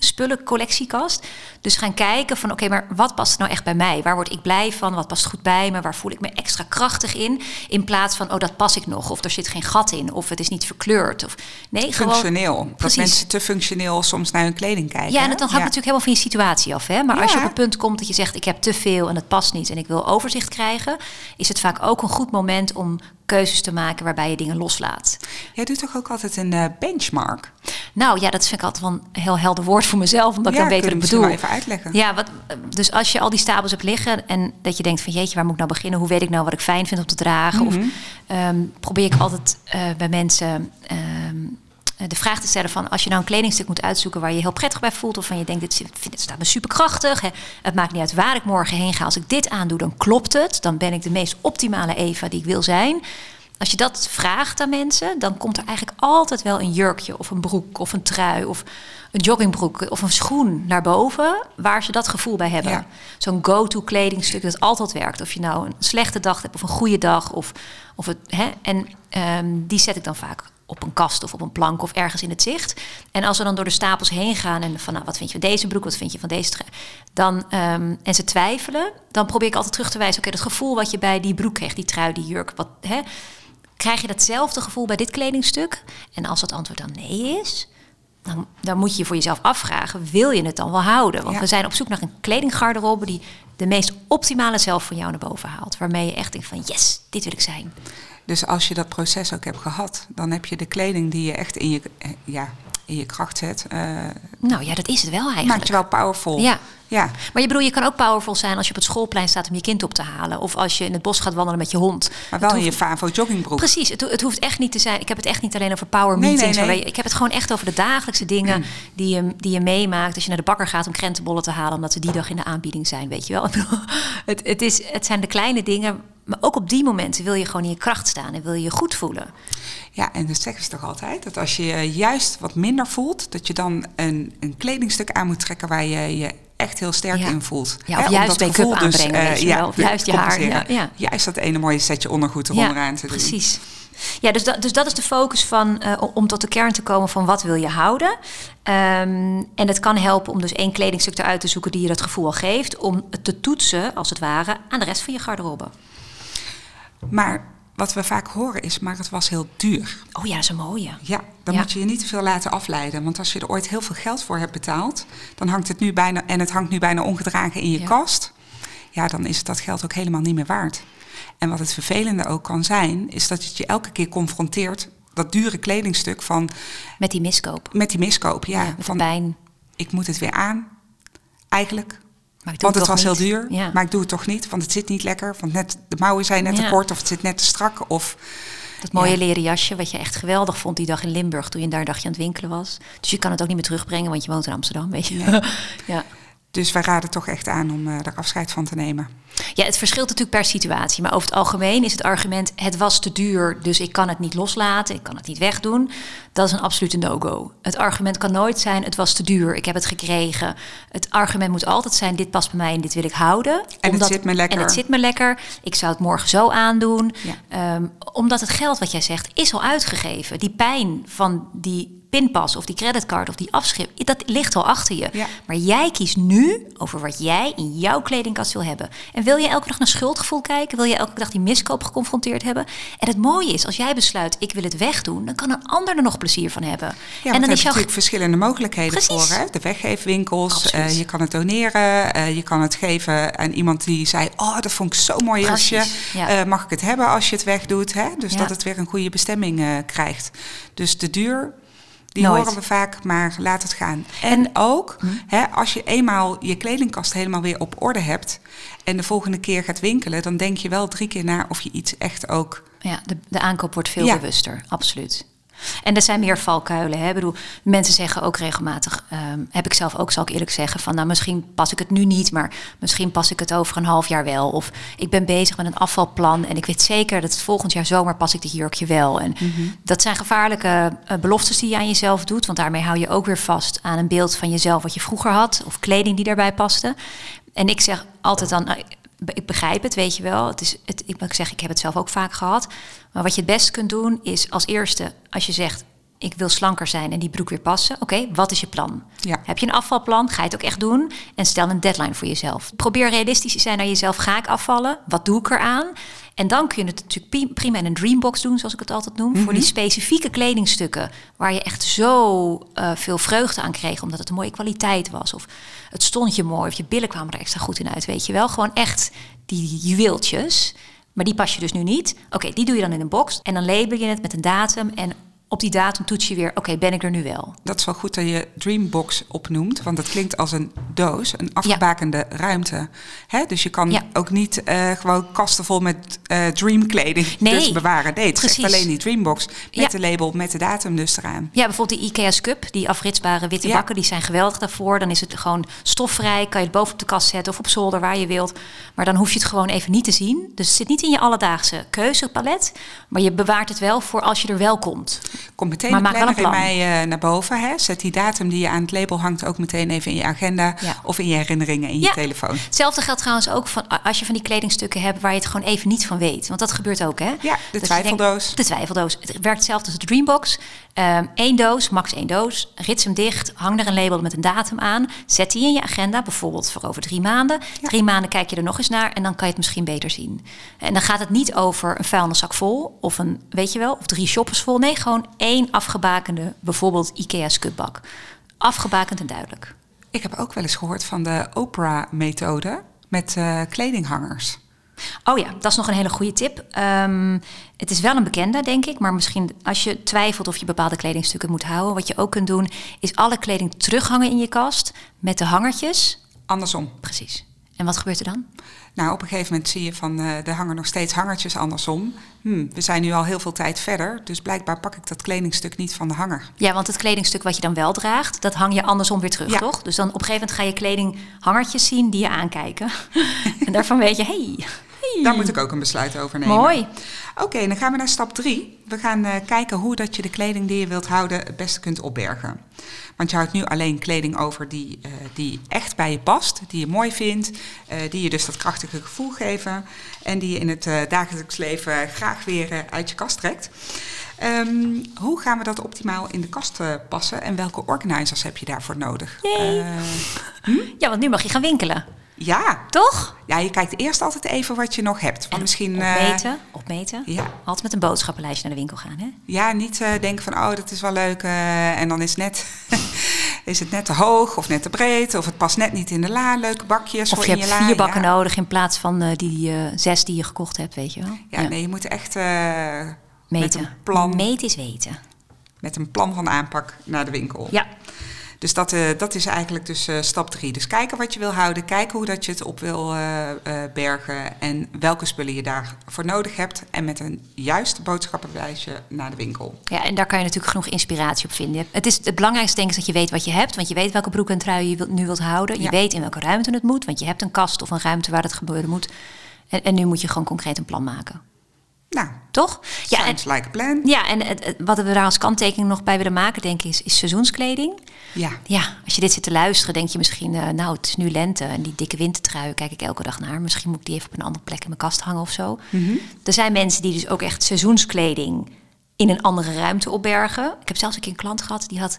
kledingspullencollectiekast dus gaan kijken van oké, maar wat past nou echt bij mij? Waar word ik blij van? Wat past goed bij me? Waar voel ik me extra krachtig in? In plaats van oh, dat pas ik nog, of er zit geen gat in, of het is niet verkleurd. Of, nee, gewoon Functioneel. Dat Precies. mensen te functioneel soms naar hun kleding kijken. ja, en het dan hangt natuurlijk helemaal van je situatie af. Hè? Maar als je op het punt komt dat je zegt: ik heb te veel en het past niet en ik wil overzicht krijgen, is het vaak ook een goed moment om keuzes te maken waarbij je dingen loslaat. Jij doet toch ook altijd een eh, benchmark? Nou ja, dat vind ik altijd wel een heel helder woord voor mezelf, omdat ik dan ik misschien bedoel. even uitleggen. Ja, wat, dus als je al die stapels hebt liggen en dat je denkt van jeetje, waar moet ik nou beginnen? Hoe weet ik nou wat ik fijn vind om te dragen? Of Mhm. ehm, probeer ik altijd eh, bij mensen eh, de vraag te stellen van als je nou een kledingstuk moet uitzoeken waar je je heel prettig bij voelt of van je denkt dit, staat me superkrachtig. Hè. Het maakt niet uit waar ik morgen heen ga. Als ik dit aandoe, dan klopt het. Dan ben ik de meest optimale Eva die ik wil zijn. Als je dat vraagt aan mensen, dan komt er eigenlijk altijd wel een jurkje of een broek of een trui of een joggingbroek of een schoen naar boven waar ze dat gevoel bij hebben. Ja. Zo'n go-to kledingstuk dat altijd werkt. Of je nou een slechte dag hebt of een goede dag. Of, of het, hè? En ehm, die zet ik dan vaak op een kast of op een plank of ergens in het zicht. En als we dan door de stapels heen gaan en van nou, wat vind je van deze broek, wat vind je van deze dan ehm, en ze twijfelen, dan probeer ik altijd terug te wijzen. Oké, dat gevoel wat je bij die broek kreeg, die trui, die jurk, wat hè, krijg je datzelfde gevoel bij dit kledingstuk? En als het antwoord dan nee is, dan, dan moet je je voor jezelf afvragen: wil je het dan wel houden? Want Ja. we zijn op zoek naar een kledinggarderobe die de meest optimale zelf van jou naar boven haalt. Waarmee je echt denkt van yes, dit wil ik zijn. Dus als je dat proces ook hebt gehad, dan heb je de kleding die je echt in je, eh, ja, in je kracht zet. eh, Nou ja, dat is het wel eigenlijk. maakt je wel powerful. Ja. Ja. Maar je bedoel, je kan ook powerful zijn als je op het schoolplein staat om je kind op te halen. Of als je in het bos gaat wandelen met je hond. Maar wel in je Favo joggingbroek. Precies, het, het hoeft echt niet te zijn. Ik heb het echt niet alleen over power Nee, meetings. nee, je- Ik heb het gewoon echt over de dagelijkse dingen die, je, die je meemaakt. Als je naar de bakker gaat om krentenbollen te halen, omdat ze die dag in de aanbieding zijn, weet je wel. <laughs> Het, het, is, het zijn de kleine dingen. Maar ook op die momenten wil je gewoon in je kracht staan en wil je je goed voelen. Ja, en dat zeggen ze toch altijd, dat als je je juist wat minder voelt, dat je dan een, een kledingstuk aan moet trekken waar je je echt heel sterk Ja. in voelt. Ja, of juist dat make-up gevoel dus, aanbrengen, eh, ja. Of juist je haar, ja, ja. Juist dat ene mooie setje ondergoed eronderaan te doen. Precies. Ja, dus dat, dus dat is de focus van, eh, om tot de kern te komen van wat wil je houden. Ehm, en het kan helpen om dus één kledingstuk eruit te zoeken die je dat gevoel al geeft. Om het te toetsen, als het ware, aan de rest van je garderobe. Maar wat we vaak horen is, maar het was heel duur. Oh ja, dat is een mooie. Ja, dan Ja. moet je je niet te veel laten afleiden. Want als je er ooit heel veel geld voor hebt betaald, dan hangt het nu bijna, en het hangt nu bijna ongedragen in je Ja. kast, ja, dan is het dat geld ook helemaal niet meer waard. En wat het vervelende ook kan zijn, is dat het je elke keer confronteert dat dure kledingstuk van Met die miskoop. met die miskoop. Ja, met de van pijn. ik moet het weer aan. Eigenlijk. Maar Want het was heel duur, Ja. maar ik doe het toch niet, want het zit niet lekker. Want net, de mouwen zijn net Ja. te kort of het zit net te strak. Of, Dat mooie Ja. leren jasje, wat je echt geweldig vond die dag in Limburg toen je daar een dagje aan het winkelen was. Dus je kan het ook niet meer terugbrengen, want je woont in Amsterdam, weet je. <laughs> ja. Dus wij raden toch echt aan om eh, er afscheid van te nemen. ja, het verschilt natuurlijk per situatie. Maar over het algemeen is het argument: het was te duur, dus ik kan het niet loslaten, ik kan het niet wegdoen. Dat is een absolute no-go. Het argument kan nooit zijn: het was te duur, ik heb het gekregen. Het argument moet altijd zijn: dit past bij mij en dit wil ik houden. En het zit me lekker. En het zit me lekker. Ik zou het morgen zo aandoen. Ja. Ehm, omdat het geld wat jij zegt is al uitgegeven. Die pijn van die pinpas of die creditcard of die afschrift, dat ligt al achter je. Ja. Maar jij kiest nu over wat jij in jouw kledingkast wil hebben. En wil je elke dag naar schuldgevoel kijken? Wil je elke dag die miskoop geconfronteerd hebben? En het mooie is, als jij besluit, ik wil het wegdoen, dan kan een ander er nog plezier van hebben. Ja, en dan er is jouw natuurlijk verschillende mogelijkheden Precies. voor. Hè? De weggeefwinkels, eh, je kan het doneren, eh, je kan het geven aan iemand die zei... oh, dat vond ik zo'n mooi jasje, Precies, ja. Eh, mag ik het hebben als je het wegdoet? Hè? Dus Ja. dat het weer een goede bestemming krijgt. Dus de duur, die Nooit. horen we vaak, maar laat het gaan. En ook, Hm? hè, als je eenmaal je kledingkast helemaal weer op orde hebt... en de volgende keer gaat winkelen... dan denk je wel drie keer na of je iets echt ook... Ja, de, de aankoop wordt veel Ja. bewuster, absoluut. En er zijn meer valkuilen. Hè? Ik bedoel, mensen zeggen ook regelmatig, ehm, heb ik zelf ook, zal ik eerlijk zeggen, van nou misschien pas ik het nu niet, maar misschien pas ik het over een half jaar wel. Of ik ben bezig met een afvalplan en ik weet zeker dat het volgend jaar zomer pas ik de jurkje wel. En dat zijn gevaarlijke eh, beloftes die je aan jezelf doet, want daarmee hou je ook weer vast aan een beeld van jezelf wat je vroeger had, of kleding die daarbij paste. En ik zeg altijd dan, ik begrijp het, weet je wel. Het is, het, ik moet zeggen, ik heb het zelf ook vaak gehad. Maar wat je het best kunt doen is als eerste, als je zegt, ik wil slanker zijn en die broek weer passen. Oké, wat is je plan? Ja. Heb je een afvalplan? Ga je het ook echt doen? En stel een deadline voor jezelf. Probeer realistisch te zijn naar jezelf. Ga ik afvallen? Wat doe ik eraan? En dan kun je het natuurlijk prima in een dreambox doen, zoals ik het altijd noem. Voor die specifieke kledingstukken waar je echt zo eh, veel vreugde aan kreeg, omdat het een mooie kwaliteit was. Of het stond je mooi, of je billen kwamen er extra goed in uit, weet je wel. Gewoon echt die juweeltjes. Maar die pas je dus nu niet. Oké, die doe je dan in een box. En dan label je het met een datum. En op die datum toets je weer, oké, ben ik er nu wel? Dat is wel goed dat je Dreambox opnoemt, want dat klinkt als een doos, een afgebakende ruimte. Hè? Dus je kan Ja. ook niet eh, gewoon kasten vol met eh dreamkleding <laughs> Nee, dus bewaren. Nee, het is alleen die Dreambox met Ja. de label, met de datum dus eraan. Ja, bijvoorbeeld die IKEA Cup, die afritsbare witte bakken, die zijn geweldig daarvoor. Dan is het gewoon stofvrij, kan je het boven op de kast zetten of op zolder waar je wilt. Maar dan hoef je het gewoon even niet te zien. Dus het zit niet in je alledaagse keuzepalet, maar je bewaart het wel voor als je er wel komt. Komt meteen Maar de planner in mij eh, naar boven. Hè? Zet die datum die je aan het label hangt ook meteen even in je agenda Ja. of in je herinneringen in je telefoon. Hetzelfde geldt trouwens ook van als je van die kledingstukken hebt waar je het gewoon even niet van weet. Want dat gebeurt ook, hè? Ja, de twijfeldoos. denkt- de twijfeldoos. Het werkt hetzelfde als de Dreambox. Eén doos, max één doos. Rits hem dicht, hang er een label met een datum aan. Zet die in je agenda, bijvoorbeeld voor over drie maanden. Drie maanden kijk je er nog eens naar en dan kan je het misschien beter zien. En dan gaat het niet over een vuilniszak vol of een, weet je wel, of drie shoppers vol. Nee, gewoon één afgebakende, bijvoorbeeld IKEA scutbak. Afgebakend en duidelijk. Ik heb ook wel eens gehoord van de Oprah-methode met eh, kledinghangers. Oh ja, dat is nog een hele goede tip. Ehm, het is wel een bekende, denk ik. Maar misschien als je twijfelt of je bepaalde kledingstukken moet houden... wat je ook kunt doen, is alle kleding terughangen in je kast... met de hangertjes. Andersom. Precies. En wat gebeurt er dan? Nou, op een gegeven moment zie je van eh er hangen nog steeds hangertjes andersom. Hm, we zijn nu al heel veel tijd verder, dus blijkbaar pak ik dat kledingstuk niet van de hanger. Ja, want het kledingstuk wat je dan wel draagt... dat hang je andersom weer terug, Ja. toch? Dus dan op een gegeven moment ga je kledinghangertjes zien die je aankijken. <laughs> en daarvan weet je, hey, hey. Daar moet ik ook een besluit over nemen. Mooi. Oké, dan gaan we naar stap drie. We gaan eh, kijken hoe dat je de kleding die je wilt houden het beste kunt opbergen. Want je houdt nu alleen kleding over die, eh, die echt bij je past, die je mooi vindt, eh, die je dus dat krachtige gevoel geven en die je in het dagelijks leven graag weer uit je kast trekt. Ehm, hoe gaan we dat optimaal in de kast passen en welke organizers heb je daarvoor nodig? Eh, Ja, want nu mag je gaan winkelen. Ja. Toch? ja, je kijkt eerst altijd even wat je nog hebt. Want misschien, eh, Opmeten, opmeten. ja. Altijd met een boodschappenlijstje naar de winkel gaan, hè? Ja, niet eh, denken van, oh, dat is wel leuk. eh, en dan is, net, <laughs> is het net te hoog of net te breed. Of het past net niet in de la. Leuke bakjes Of voor je in hebt je la. vier bakken ja. nodig in plaats van die zes die je gekocht hebt, weet je wel. Ja, nee, je moet echt Meten. Met een plan. Meten is weten. Met een plan van aanpak naar de winkel. Ja. Dus dat, eh, dat is eigenlijk dus eh, stap drie. Dus kijken wat je wil houden, kijken hoe dat je het op wil eh, bergen en welke spullen je daarvoor nodig hebt. En met een juist boodschappenlijstje naar de winkel. Ja, en daar kan je natuurlijk genoeg inspiratie op vinden. Het, is, het belangrijkste denk ik is dat je weet wat je hebt. Want je weet welke broek en trui je wilt- nu wilt houden. Je Ja. weet in welke ruimte het moet. Want je hebt een kast of een ruimte waar het gebeuren moet. En, en nu moet je gewoon concreet een plan maken. Nou, Toch? Ja, en, sounds like a plan. ja, en het- wat we daar als kanttekening nog bij willen maken, denk ik, is, is seizoenskleding. Ja. Ja, als je dit zit te luisteren, denk je misschien, eh, nou, het is nu lente en die dikke wintertrui kijk ik elke dag naar. Misschien moet ik die even op een andere plek in mijn kast hangen of zo. Er zijn mensen die dus ook echt seizoenskleding in een andere ruimte opbergen. Ik heb zelfs een keer een klant gehad die had,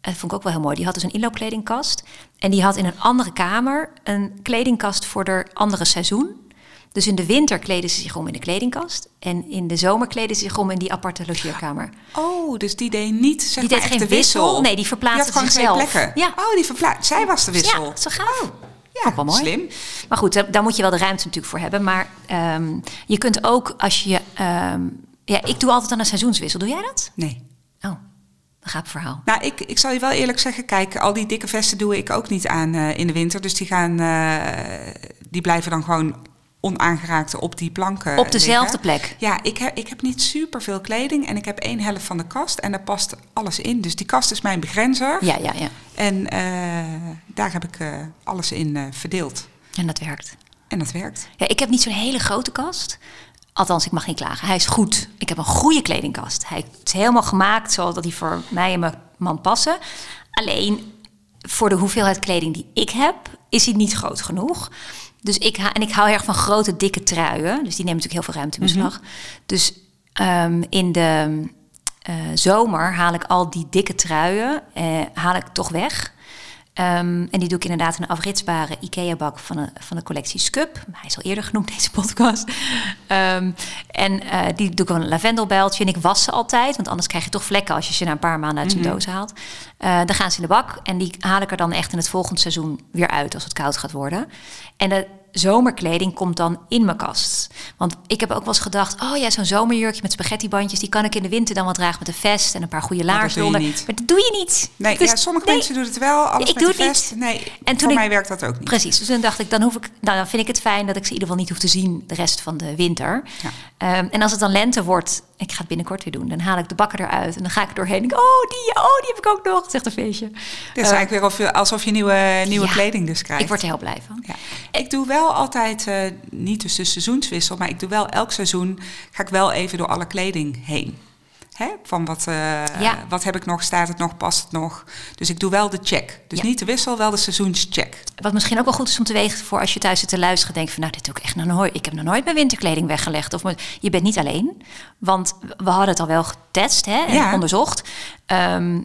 dat vond ik ook wel heel mooi, die had dus een inloopkledingkast. En die had in een andere kamer een kledingkast voor de andere seizoen. Dus in de winter kleden ze zich om in de kledingkast. En in de zomer kleden ze zich om in die aparte logeerkamer. Oh, dus die deed niet zeg Die deed geen de wissel. wissel. Nee, die verplaatste gewoon zichzelf. twee plekken. Ja. Oh, die verplaatst. Zij was de wissel. Ja, zo gaaf. Ja, Vond ik wel mooi. slim. Maar goed, daar- daar moet je wel de ruimte natuurlijk voor hebben. Maar ehm, je kunt ook als je... ehm, ja, ik doe altijd aan een seizoenswissel. Doe jij dat? Nee. Oh, een gaaf verhaal. Nou, ik, ik zal je wel eerlijk zeggen, kijk, al die dikke vesten doe ik ook niet aan eh, in de winter. Dus die gaan, eh, die blijven dan gewoon onaangeraakt op die planken Op dezelfde liggen. plek. Ja, ik heb, ik heb niet super veel kleding en ik heb één helft van de kast en daar past alles in. Dus die kast is mijn begrenzer. Ja, ja, ja. En eh, daar heb ik eh, alles in eh, verdeeld. En dat werkt. En dat werkt. Ja, ik heb niet zo'n hele grote kast. Althans, ik mag niet klagen. Hij is goed. Ik heb een goede kledingkast. Hij is helemaal gemaakt zodat hij voor mij en mijn man passen. Alleen voor de hoeveelheid kleding die ik heb, is hij niet groot genoeg. Dus ik, en ik hou erg van grote, dikke truien. Dus die nemen natuurlijk heel veel ruimte in beslag. Dus ehm, in de eh, zomer haal ik al die dikke truien eh, haal ik toch weg. Ehm, en die doe ik inderdaad in een afritsbare IKEA-bak van, de- van de collectie Scub. Hij is al eerder genoemd, deze podcast. Ehm, en eh, die doe ik een lavendelbijltje. En ik was ze altijd, want anders krijg je toch vlekken als je ze na een paar maanden uit zijn doos haalt. Eh, dan gaan ze in de bak en die haal ik er dan echt in het volgende seizoen weer uit als het koud gaat worden. En de zomerkleding komt dan in mijn kast. Want ik heb ook wel eens gedacht, oh ja, zo'n zomerjurkje met spaghettibandjes, die kan ik in de winter dan wel dragen met een vest en een paar goede laarzen. Maar dat doe je niet. Nee, Dus- ja, sommige nee. mensen doen het wel, alles Ik met doe het vest. niet. Nee, En toen voor ik- mij werkt dat ook niet. Precies, dus dan dacht ik, dan, hoef ik, nou, dan vind ik het fijn dat ik ze in ieder geval niet hoef te zien de rest van de winter. Ja. Ehm, en als het dan lente wordt, ik ga het binnenkort weer doen, dan haal ik de bakker eruit en dan ga ik er doorheen. En denk, oh, die, oh, die heb ik ook nog, zegt een feestje. Het is eigenlijk weer of je, alsof je nieuwe, nieuwe ja, kleding dus krijgt. Ik word er heel blij van. Ja. Ik doe wel altijd, eh, niet dus de seizoenswissel, maar ik doe wel elk seizoen, ga ik wel even door alle kleding heen. Hè? Van wat, eh, Ja. wat heb ik nog, staat het nog, past het nog? Dus ik doe wel de check. Dus Ja. niet de wissel, wel de seizoenscheck. Wat misschien ook wel goed is om te wegen voor als je thuis zit te luisteren. Denk van, nou, dit doe ik echt nog nooit. Ik heb nog nooit mijn winterkleding weggelegd. Of je bent niet alleen. Want we hadden het al wel getest hè, en Ja. onderzocht. Ehm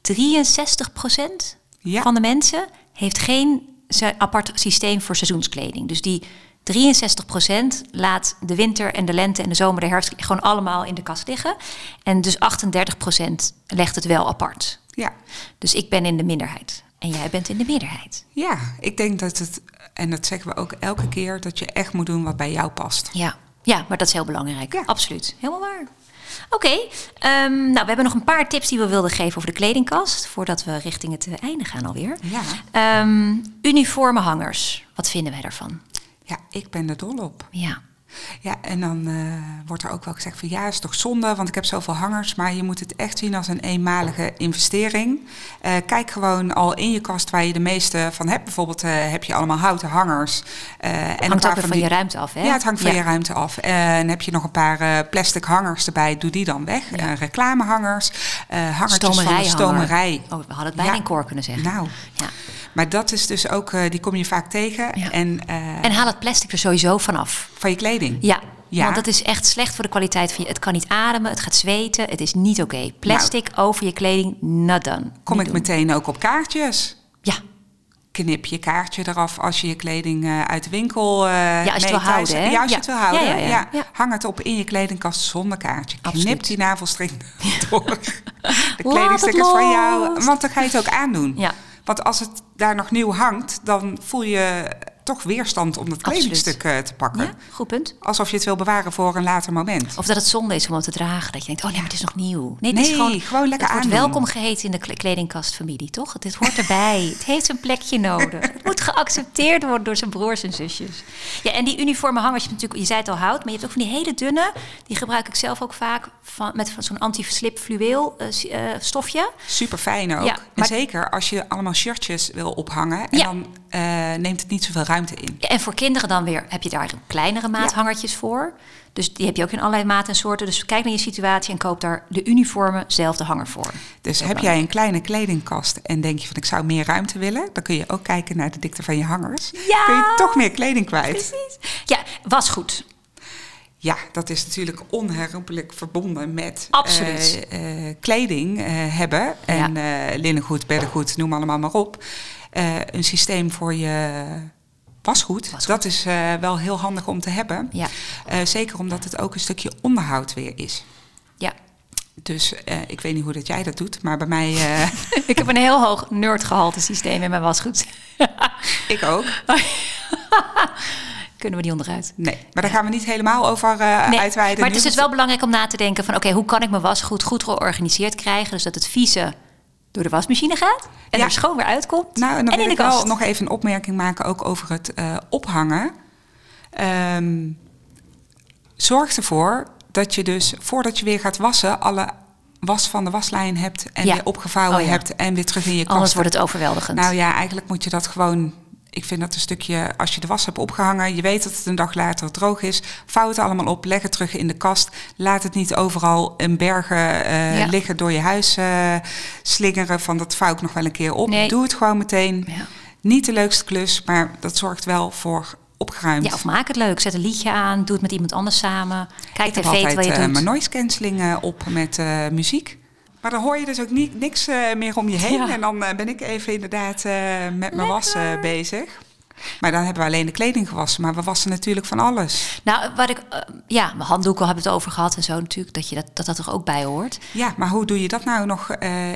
63% Ja. van de mensen heeft geen apart systeem voor seizoenskleding. Dus die 63% laat de winter en de lente en de zomer, de herfst gewoon allemaal in de kast liggen. En dus 38% legt het wel apart. Ja. Dus ik ben in de minderheid. En jij bent in de meerderheid. ja, ik denk dat het, en dat zeggen we ook elke keer, dat je echt moet doen wat bij jou past. Ja, ja maar dat is heel belangrijk. Ja. Absoluut. Helemaal waar. Oké, ehm, nou we hebben nog een paar tips die we wilden geven over de kledingkast. Voordat we richting het einde gaan alweer. Ja. Ehm, uniforme hangers. Wat vinden wij daarvan? Ja, ik ben er dol op. Ja. Ja, en dan eh, wordt er ook wel gezegd van ja, is toch zonde, want ik heb zoveel hangers. Maar je moet het echt zien als een eenmalige investering. Eh, kijk gewoon al in je kast waar je de meeste van hebt. Bijvoorbeeld eh, heb je allemaal houten hangers. eh, en Hangt ook van die- je ruimte af, hè? Ja, het hangt van Ja. je ruimte af. En heb je nog een paar plastic hangers erbij, doe die dan weg. Eh, reclamehangers, eh hangertjes van de stomerij. Oh, we hadden het bijna Ja. in koor kunnen zeggen. Nou, Ja. Maar dat is dus ook, eh, die kom je vaak tegen. Ja. En, eh, En haal het plastic er sowieso vanaf. van je kleding. Ja, Ja. want dat is echt slecht voor de kwaliteit van je. Het kan niet ademen, het gaat zweten. Het is niet oké. Plastic over je kleding, not done. Nou. Kom Niet ik doen. meteen ook op kaartjes. Ja, knip je kaartje eraf als je je kleding eh, uit de winkel. eh als je het wil houden, hè? Ja, als je Ja. het wil houden. Ja, ja, ja. Ja. Hang het op in je kledingkast zonder kaartje. Knip Absoluut. die navelstring <laughs> door. <laughs> De het kledingstuk is van jou. Want dan ga je het ook aandoen. Ja. Want als het daar nog nieuw hangt, dan voel je toch weerstand om dat kledingstuk eh, te pakken. Ja, goed punt. Alsof je het wil bewaren voor een later moment. Of dat het zonde is om het te dragen. Dat je denkt, oh nee, maar het is nog nieuw. Nee, het is Nee, gewoon, gewoon lekker Het wordt welkom geheten in de kle- kledingkastfamilie, toch? Het hoort erbij. <laughs> het heeft een plekje nodig. Het moet geaccepteerd worden door zijn broers en zusjes. Ja, en die uniforme hangers, je, natuurlijk, je zei het al hout, maar je hebt ook van die hele dunne. Die gebruik ik zelf ook vaak van, met van zo'n anti-slip fluweel eh, eh, stofje. Super fijn ook. Ja, En maar- zeker als je allemaal shirtjes wil ophangen. En Ja. dan eh, neemt het niet zoveel ruimte in. En voor kinderen dan weer heb je daar kleinere maathangertjes voor. Dus die heb je ook in allerlei maten en soorten. Dus kijk naar je situatie en koop daar de uniforme zelfde hanger voor. Dus heb jij een kleine kledingkast en denk je van ik zou meer ruimte willen, dan kun je ook kijken naar de dikte van je hangers. Ja! Kun je toch meer kleding kwijt. Precies. Ja, was goed. Ja, dat is natuurlijk onherroepelijk verbonden met Absoluut. eh, eh, kleding hebben. En linnengoed, beddengoed, noem allemaal maar op. Eh, een systeem voor je wasgoed, Wasgoed. dat is eh, wel heel handig om te hebben. Ja. Eh, zeker omdat het ook een stukje onderhoud weer is. Ja. Dus ik weet niet hoe dat jij dat doet, maar bij mij, <laughs> Ik heb een heel hoog nerdgehalte systeem in mijn wasgoed. <laughs> ik ook. <laughs> Kunnen we die onderuit? Nee, maar daar gaan we niet helemaal over eh, Nee, uitweiden. maar het is dus wel belangrijk om na te denken van... oké, hoe kan ik mijn wasgoed goed georganiseerd krijgen... dus dat het vieze door de wasmachine gaat... en Ja. er schoon weer uitkomt. Nou, en dan en wil ik kast. wel nog even een opmerking maken ook over het eh, ophangen. Ehm, zorg ervoor dat je dus voordat je weer gaat wassen... alle was van de waslijn hebt en Ja. weer opgevouwen Oh ja. hebt... en weer terug in je kast. Anders wordt het overweldigend. Nou ja, eigenlijk moet je dat gewoon... Ik vind dat een stukje, als je de was hebt opgehangen... je weet dat het een dag later droog is... vouw het allemaal op, leg het terug in de kast. Laat het niet overal in bergen eh, Ja. liggen door je huis eh, slingeren... van dat vouw ik nog wel een keer op. Nee. Doe het gewoon meteen. Ja. Niet de leukste klus, maar dat zorgt wel voor opgeruimd. Ja, of maak het leuk. Zet een liedje aan. Doe het met iemand anders samen. Kijk ik tv altijd terwijl je eh, doet. mijn noise cancelling op met muziek. Maar dan hoor je dus ook niet, niks eh, meer om je heen. Ja. En dan eh, ben ik even inderdaad eh, met mijn was eh, bezig. Maar dan hebben we alleen de kleding gewassen. Maar we wassen natuurlijk van alles. Nou, wat ik... eh, ja, mijn handdoeken hebben we het over gehad en zo natuurlijk. Dat je dat, dat, dat er ook bij hoort. Ja, maar hoe doe je dat nou nog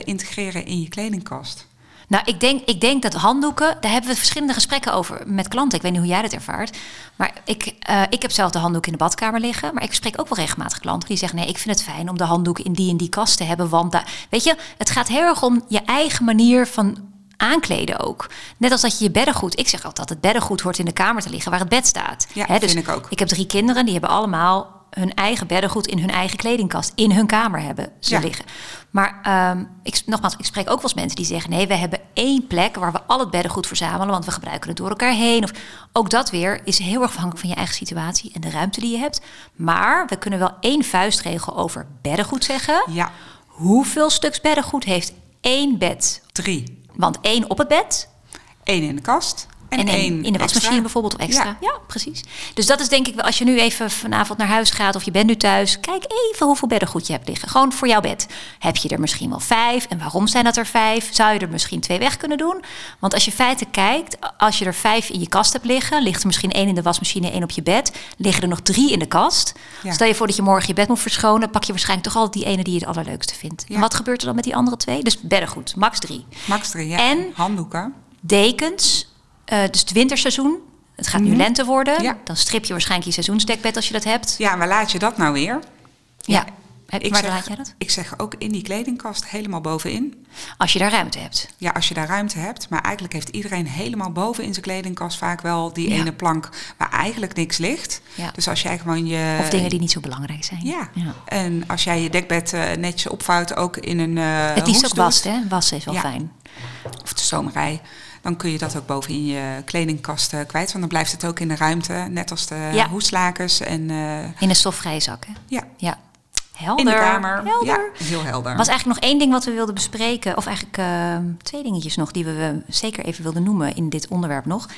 integreren in je kledingkast? Nou, ik denk, ik denk dat handdoeken, daar hebben we verschillende gesprekken over met klanten. Ik weet niet hoe jij dat ervaart. Maar ik, eh, ik heb zelf de handdoek in de badkamer liggen. Maar ik spreek ook wel regelmatig klanten die zeggen: nee, ik vind het fijn om de handdoek in die en die kast te hebben. Want daar, weet je, het gaat heel erg om je eigen manier van aankleden ook. Net als dat je je beddengoed. Ik zeg altijd dat het beddengoed hoort in de kamer te liggen waar het bed staat. Ja, Hè, dus vind ik ook. Ik heb drie kinderen, die hebben allemaal hun eigen beddengoed in hun eigen kledingkast. In hun kamer hebben ze Ja. liggen. Maar ehm, ik, nogmaals, ik spreek ook wel eens mensen die zeggen... nee, we hebben één plek waar we al het beddengoed verzamelen... want we gebruiken het door elkaar heen. Of, ook dat weer is heel erg afhankelijk van je eigen situatie... en de ruimte die je hebt. Maar we kunnen wel één vuistregel over beddengoed zeggen. Ja, Hoeveel stuks beddengoed heeft één bed? drie. Want één op het bed Eén in de kast en, en, één in de wasmachine extra. bijvoorbeeld of extra. Ja. Ja. precies. Dus dat is denk ik wel, als je nu even vanavond naar huis gaat of je bent nu thuis, kijk even hoeveel beddengoed je hebt liggen. Gewoon voor jouw bed. Heb je er misschien wel vijf? En waarom zijn dat er vijf? Zou je er misschien twee weg kunnen doen? Want als je feiten kijkt, als je er vijf in je kast hebt liggen, ligt er misschien één in de wasmachine, één op je bed, liggen er nog drie in de kast. Ja. Stel je voor dat je morgen je bed moet verschonen, pak je waarschijnlijk toch altijd die ene die je het allerleukste vindt. Ja. En wat gebeurt er dan met die andere twee? Dus beddengoed, max drie. Max drie, ja. En- handdoeken. dekens. Eh, dus het winterseizoen. Het gaat nu lente worden. Mhm. Ja. Dan strip je waarschijnlijk je seizoensdekbed als je dat hebt. Ja, maar laat je dat nou weer? Ja. Heb, Ik waar zeg, laat jij dat? Ik zeg ook in die kledingkast helemaal bovenin. Als je daar ruimte hebt. Ja, als je daar ruimte hebt. Maar eigenlijk heeft iedereen helemaal boven in zijn kledingkast vaak wel die Ja. ene plank waar eigenlijk niks ligt. Ja. Dus als jij gewoon je. Of dingen die niet zo belangrijk zijn. Ja. Ja. En als jij je dekbed eh, netjes opvouwt, ook in een. eh Het liefst ook wast, hè? Wassen is wel fijn. Of de stomerij. Dan kun je dat ook boven in je kledingkast kwijt. Want dan blijft het ook in de ruimte. Net als de Ja. hoeslakens. En eh, In een stofvrije zak, hè? ja, Ja. Helder. in de kamer. Helder. Ja, heel helder. was eigenlijk nog één ding wat we wilden bespreken. Of eigenlijk eh, twee dingetjes nog die we zeker even wilden noemen in dit onderwerp nog.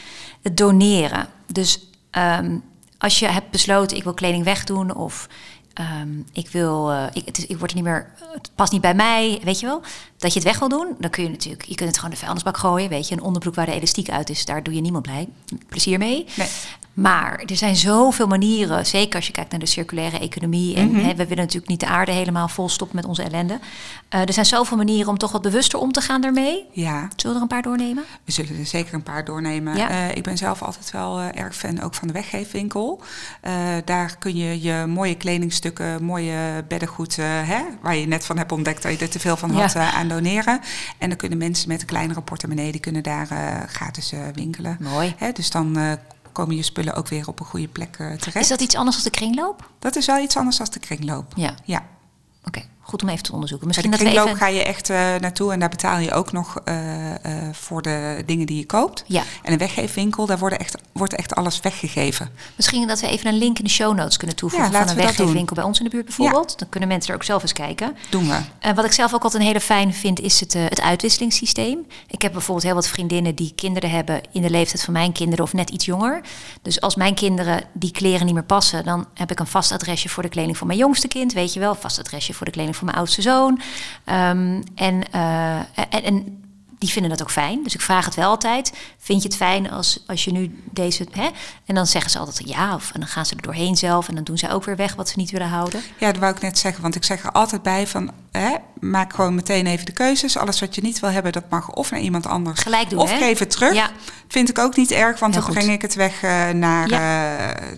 Het doneren. Dus ehm, als je hebt besloten, ik wil kleding wegdoen of ehm, ik wil, eh, ik, het is, ik word er niet meer, het past niet bij mij, weet je wel. Dat je het weg wil doen, dan kun je natuurlijk, je kunt het gewoon de vuilnisbak gooien, weet je. Een onderbroek waar de elastiek uit is, daar doe je niemand blij. Plezier mee. Nee. Maar er zijn zoveel manieren, zeker als je kijkt naar de circulaire economie. En Mhm. hè, we willen natuurlijk niet de aarde helemaal volstoppen met onze ellende. Eh, er zijn zoveel manieren om toch wat bewuster om te gaan daarmee. Ja, Zullen we er een paar doornemen? we zullen er zeker een paar doornemen. Ja. Eh, ik ben zelf altijd wel eh, erg fan ook van de weggeefwinkel. Daar kun je je mooie kledingstukken, mooie beddengoed, hè, waar je net van hebt ontdekt dat je er te veel van had, Ja. aan doneren. En dan kunnen mensen met een kleinere portemonnee, die kunnen daar eh, gratis eh, winkelen. Mooi. Hè, dus dan eh, komen je spullen ook weer op een goede plek terecht. Is dat iets anders dan de kringloop? Dat is wel iets anders dan de kringloop. Ja. Ja. Oké, goed om even te onderzoeken. De Misschien dat we even... ga je echt eh, naartoe en daar betaal je ook nog eh, eh, voor de dingen die je koopt. Ja, En een weggeefwinkel, daar worden echt, wordt echt alles weggegeven. misschien dat we even een link in de show notes kunnen toevoegen Ja, van een we weggeefwinkel bij ons in de buurt bijvoorbeeld. Dan kunnen mensen er ook zelf eens kijken. Doen we. Wat ik zelf ook altijd een hele fijn vind, is het, het uitwisselingssysteem. Ik heb bijvoorbeeld heel wat vriendinnen die kinderen hebben in de leeftijd van mijn kinderen of net iets jonger. Dus als mijn kinderen die kleren niet meer passen, dan heb ik een vast adresje voor de kleding van mijn jongste kind, weet je wel. Vast adresje voor de kleding van mijn oudste zoon. Ehm, en, eh, en, en die vinden dat ook fijn. Dus ik vraag het wel altijd. Vind je het fijn als, als je nu deze... Hè? En dan zeggen ze altijd ja. Of, en dan gaan ze er doorheen zelf. En dan doen ze ook weer weg wat ze niet willen houden. Ja, dat wou ik net zeggen, want ik zeg er altijd bij van... Hè, maak gewoon meteen even de keuzes. Alles wat je niet wil hebben, dat mag of naar iemand anders. Gelijk doen, Of hè? geef het terug. Ja. Vind ik ook niet erg, want Heel dan goed. breng ik het weg eh, naar eh,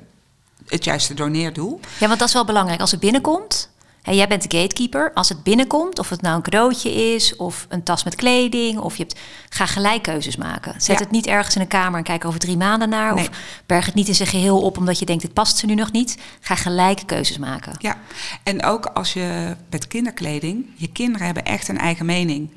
het juiste doneerdoel. Ja, want dat is wel belangrijk. Als het binnenkomt, hè, jij bent de gatekeeper. Als het binnenkomt, of het nou een cadeautje is, of een tas met kleding, of je hebt, ga gelijk keuzes maken. Zet Ja. het niet ergens in een kamer en kijk over drie maanden naar. Nee. Of berg het niet in zijn geheel op omdat je denkt, het past ze nu nog niet. Ga gelijk keuzes maken. Ja, en ook als je met kinderkleding, je kinderen hebben echt een eigen mening.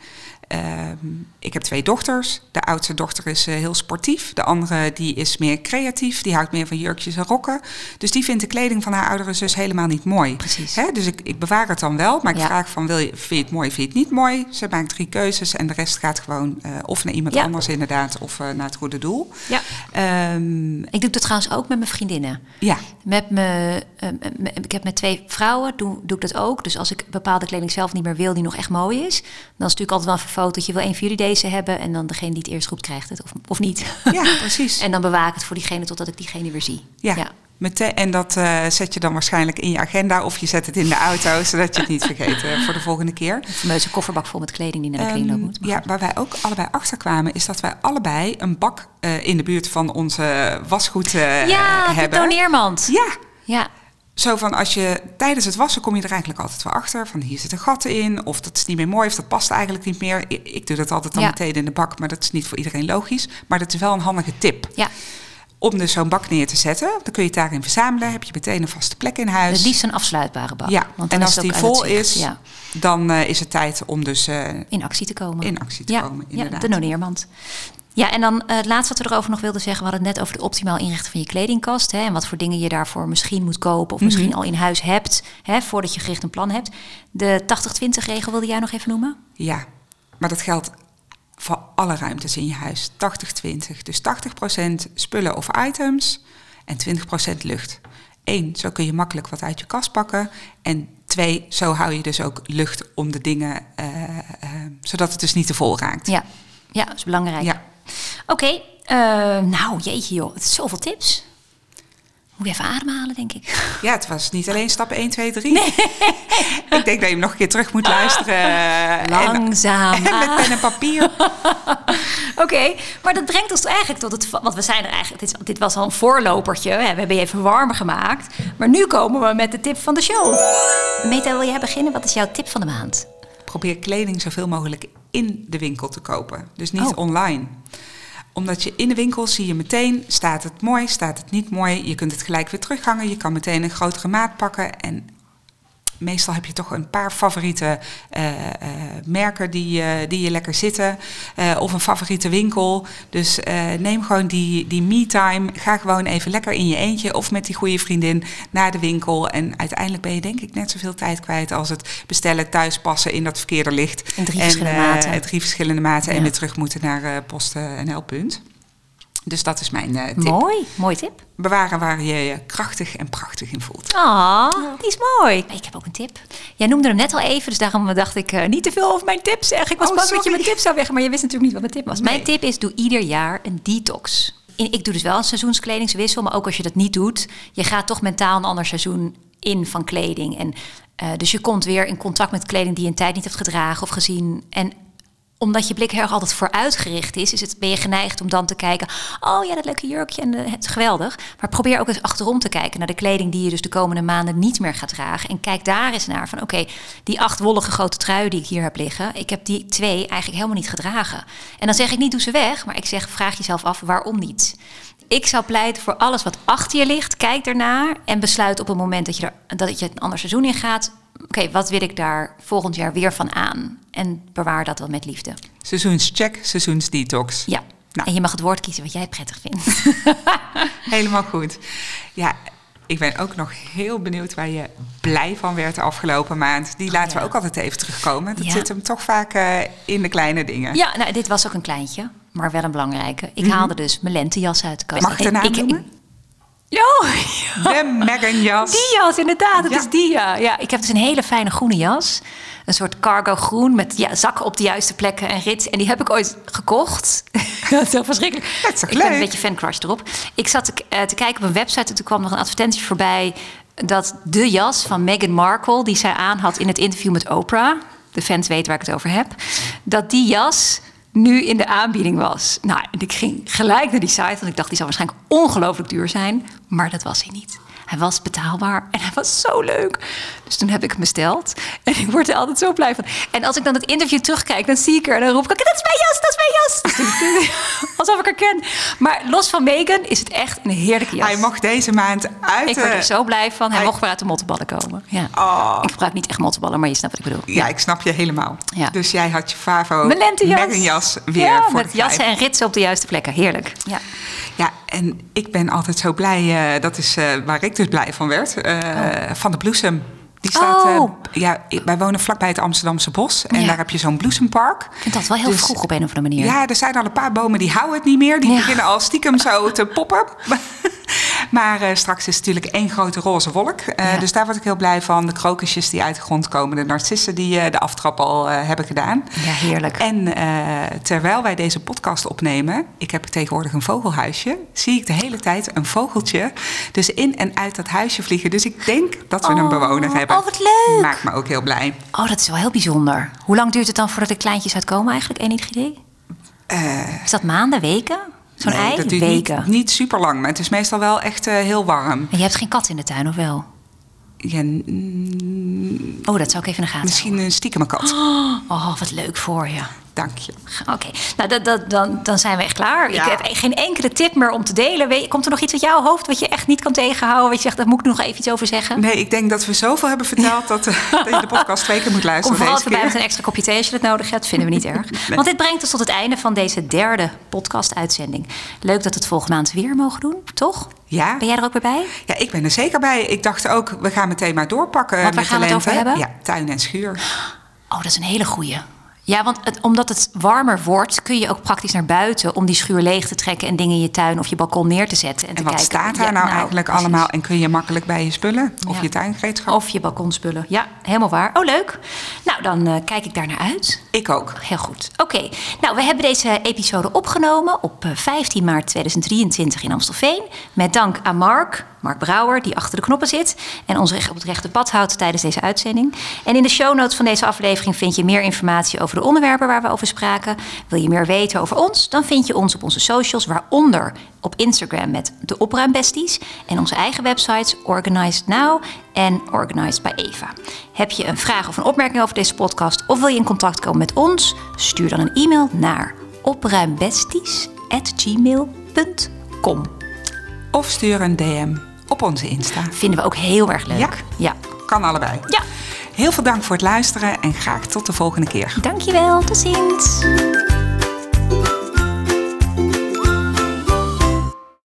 Ehm, ik heb twee dochters. De oudste dochter is eh, heel sportief. De andere die is meer creatief. Die houdt meer van jurkjes en rokken. Dus die vindt de kleding van haar oudere zus helemaal niet mooi. Precies. Hè? Dus ik, ik bewaar het dan wel. Maar ik Ja. vraag van, wil je, vind je het mooi, vind je het niet mooi? Ze maakt drie keuzes en de rest gaat gewoon eh, of naar iemand Ja. anders inderdaad... of eh, naar het goede doel. Ja. Ehm, Ik doe dat trouwens ook met mijn vriendinnen. ja, Met me, me- ik heb met twee vrouwen, doe, doe ik dat ook. Dus als ik bepaalde kleding zelf niet meer wil, die nog echt mooi is... dan is het natuurlijk altijd wel fotootje. Wil een van jullie deze hebben? En dan degene die het eerst roept, krijgt het. Of, of niet. ja, <laughs> precies. en dan bewaak het voor diegene totdat ik diegene weer zie. Ja. ja. Meteen, en dat eh, zet je dan waarschijnlijk in je agenda of je zet het in de auto, zodat je het niet vergeet eh, voor de volgende keer. Een fameuze kofferbak vol met kleding die naar de kringloop Ehm, moet. Ja, waar wij ook allebei achter kwamen, is dat wij allebei een bak eh, in de buurt van onze wasgoed eh, ja, de hebben. doneermand. Ja, Ja, zo van als je tijdens het wassen kom je er eigenlijk altijd wel achter. Van hier zitten gaten in, of dat is niet meer mooi, of dat past eigenlijk niet meer. Ik, ik doe dat altijd dan Ja. meteen in de bak, maar dat is niet voor iedereen logisch. Maar dat is wel een handige tip. ja. Om dus zo'n bak neer te zetten, dan kun je het daarin verzamelen. Heb je meteen een vaste plek in huis. het liefst een afsluitbare bak. Ja, want en als die vol is, Ja, dan eh, is het tijd om dus eh, in actie te komen. in actie te ja, komen. ja, Inderdaad. de doneermand. Ja, en dan eh, het laatste wat we erover nog wilden zeggen. We hadden het net over het optimaal inrichten van je kledingkast. Hè, en wat voor dingen je daarvoor misschien moet kopen. Of misschien Mhm. al in huis hebt. Hè, voordat je gericht een plan hebt. De 80-20 regel wilde jij nog even noemen? Ja, maar dat geldt voor alle ruimtes in je huis. 80-20. Dus 80% spullen of items en 20% lucht. Eén, zo kun je makkelijk wat uit je kast pakken. En twee, zo hou je dus ook lucht om de dingen, eh, eh, zodat het dus niet te vol raakt. Ja, ja dat is belangrijk. Ja. Oké, eh, nou jeetje joh. Het is zoveel tips. Moet je even ademhalen, denk ik. <laughs> Ja, het was niet alleen stap 1, 2, 3. ik denk dat je hem nog een keer terug moet luisteren. En- Langzaam. En, met pen en papier. <laughs> Oké, maar dat brengt ons eigenlijk tot het... Want we zijn er eigenlijk... Dit, was al een voorlopertje. Hè? We hebben je even warmer gemaakt. Maar nu komen we met de tip van de show. Meta, wil jij beginnen? Wat is jouw tip van de maand? Probeer kleding zoveel mogelijk in de winkel te kopen. Dus niet Oh. online. Omdat je in de winkel zie je meteen, staat het mooi, staat het niet mooi. Je kunt het gelijk weer terughangen. Je kan meteen een grotere maat pakken. En meestal heb je toch een paar favoriete eh, eh, merken die, eh, die je lekker zitten. Of een favoriete winkel. Dus neem gewoon die, die me-time. Ga gewoon even lekker in je eentje of met die goede vriendin naar de winkel. En uiteindelijk ben je denk ik net zoveel tijd kwijt als het bestellen, thuispassen in dat verkeerde licht. In drie en, verschillende maten. Drie verschillende maten en weer terug moeten naar posten NL. Punt. Dus dat is mijn eh, tip. Mooi, mooi tip. Bewaren waar je je krachtig en prachtig in voelt. Ah, die is mooi. Ik heb ook een tip. Jij noemde hem net al even, dus daarom dacht ik eh, niet te veel over mijn tip zeggen. Ik was Oh, bang dat je mijn tip zou zeggen, maar je wist natuurlijk niet wat mijn tip was. Mijn tip is, doe ieder jaar een detox. ik doe dus wel een seizoenskledingswissel, maar ook als je dat niet doet, je gaat toch mentaal een ander seizoen in van kleding. En eh, dus je komt weer in contact met kleding die je een tijd niet hebt gedragen of gezien. En omdat je blik heel erg altijd vooruitgericht is, is het, ben je geneigd om dan te kijken... oh ja, dat leuke jurkje en het is geweldig. Maar probeer ook eens achterom te kijken naar de kleding... die je dus de komende maanden niet meer gaat dragen. En kijk daar eens naar van oké, die acht wollige grote truien die ik hier heb liggen... ik heb die twee eigenlijk helemaal niet gedragen. En dan zeg ik niet doe ze weg, maar ik zeg vraag jezelf af waarom niet. Ik zou pleiten voor alles wat achter je ligt. Kijk ernaar en besluit op het moment dat je, er, dat je een ander seizoen in gaat... oké, wat wil ik daar volgend jaar weer van aan? En bewaar dat dan met liefde. Seizoenscheck, seizoensdetox. Ja. Nou. En je mag het woord kiezen wat jij prettig vindt. <laughs> Helemaal goed. Ja, ik ben ook nog heel benieuwd waar je blij van werd de afgelopen maand. Die laten ja. we ook altijd even terugkomen. Dat Ja. zit hem toch vaak eh, in de kleine dingen. ja, nou, dit was ook een kleintje, maar wel een belangrijke. Ik haalde dus mijn lentejas uit de kast. Mag ik de naam ik- noemen? Ja, De Megan jas. die jas, inderdaad. Het Ja. is die, ja. ja. Ik heb dus een hele fijne groene jas. Een soort cargo groen met ja, zakken op de juiste plekken en rits. En die heb ik ooit gekocht. <laughs> dat is heel verschrikkelijk. Dat is ik ben een beetje fancrush erop. Ik zat te, eh, te kijken op een website en toen kwam nog een advertentie voorbij... dat de jas van Meghan Markle, die zij aan had in het interview met Oprah... de fans weten waar ik het over heb... dat die jas nu in de aanbieding was. Nou, ik ging gelijk naar die site, want ik dacht die zou waarschijnlijk ongelooflijk duur zijn. Maar dat was hij niet. Hij was betaalbaar en hij was zo leuk. Dus toen heb ik hem besteld. En ik word er altijd zo blij van. En als ik dan het interview terugkijk, dan zie ik er en dan roep ik... dat is mijn jas, dat is mijn jas. <laughs> Alsof ik haar ken. Maar los van Megan is het echt een heerlijke jas. Hij mocht deze maand uit. ik word er zo blij van. Hij, hij- mocht weer uit de mottenballen komen. Ja. Oh. Ik gebruik niet echt mottenballen, maar je snapt wat ik bedoel. Ja, ik snap je helemaal. Ja. Dus jij had je Favo. Megan jas weer Ja, voor met jassen en ritsen op de juiste plekken. Heerlijk. Ja. Ja, en ik ben altijd zo blij, eh, dat is eh, waar ik dus blij van werd, eh, van de bloesem. Die staat, Oh. ja, wij wonen vlakbij het Amsterdamse bos. En Ja. daar heb je zo'n bloesempark. Ik vind dat wel heel Dus- vroeg op een of andere manier. Ja, er zijn al een paar bomen die houden het niet meer. Die Ja. beginnen al stiekem zo te poppen. <laughs> <laughs> maar eh, straks is het natuurlijk één grote roze wolk. Eh, Ja. Dus daar word ik heel blij van. De krokusjes die uit de grond komen. De narcissen die eh, de aftrap al hebben gedaan. Ja, heerlijk. En terwijl wij deze podcast opnemen, ik heb tegenwoordig een vogelhuisje, zie ik de hele tijd een vogeltje dus in en uit dat huisje vliegen. Dus ik denk dat we een Oh, bewoner hebben. oh, wat leuk. Maakt me ook heel blij. Oh, dat is wel heel bijzonder. Hoe lang duurt het dan voordat de kleintjes uitkomen eigenlijk? Enig idee? is dat maanden, weken? Zo'n Nee, ei? dat duurt weken. niet, niet super lang, maar het is meestal wel echt eh, heel warm. En je hebt geen kat in de tuin, of wel? Ja, mm, Oh, dat zou ik even in de gaten misschien een stiekeme kat. <gasps> Oh, wat leuk voor je. Dank je. Oké, nou dat, dat, dan, dan zijn we echt klaar. Ja. Ik heb geen enkele tip meer om te delen. Weet, komt er nog iets uit jouw hoofd wat je echt niet kan tegenhouden? Wat je zegt, daar moet ik nog even iets over zeggen? Nee, ik denk dat we zoveel hebben verteld dat, eh, <laughs> dat je de podcast twee keer moet Kom luisteren vooral deze even bij met een extra kopje thee als je dat nodig hebt. Vinden we niet <laughs> erg. Want dit brengt ons tot het einde van deze derde podcast-uitzending. Leuk dat we het volgende maand weer mogen doen, toch? Ja. Ben jij er ook weer bij? Ja, ik ben er zeker bij. Ik dacht ook, we gaan meteen maar doorpakken Want waar met gaan we het over hebben? Ja, tuin en schuur. Oh, dat is een hele goeie. Ja, want het, omdat het warmer wordt, kun je ook praktisch naar buiten om die schuur leeg te trekken en dingen in je tuin of je balkon neer te zetten. En, En te wat kijken. staat daar Ja, nou, eigenlijk precies. allemaal? En kun je makkelijk bij je spullen of Ja. je tuingereedschap? Of je balkonspullen. Ja, helemaal waar. Oh, leuk. Nou, dan eh, kijk ik daar naar uit. Ik ook. Heel goed. Oké, nou, we hebben deze episode opgenomen op eh, 15 maart 2023 in Amstelveen. Met dank aan Mark, Mark Brouwer, die achter de knoppen zit. En ons recht op het rechte pad houdt tijdens deze uitzending. En in de show notes van deze aflevering vind je meer informatie over de onderwerpen waar we over spraken. Wil je meer weten over ons? Dan vind je ons op onze socials, waaronder op Instagram met de Opruimbesties. En onze eigen websites Organized Now en Organized by Eva. Heb je een vraag of een opmerking over deze podcast of wil je in contact komen met ons? Stuur dan een e-mail naar opruimbesties.gmail.com. Of stuur een DM op onze Insta. Vinden we ook heel erg leuk. Ja. ja. Kan allebei. Ja, Heel veel dank voor het luisteren en graag tot de volgende keer. dankjewel. Tot ziens.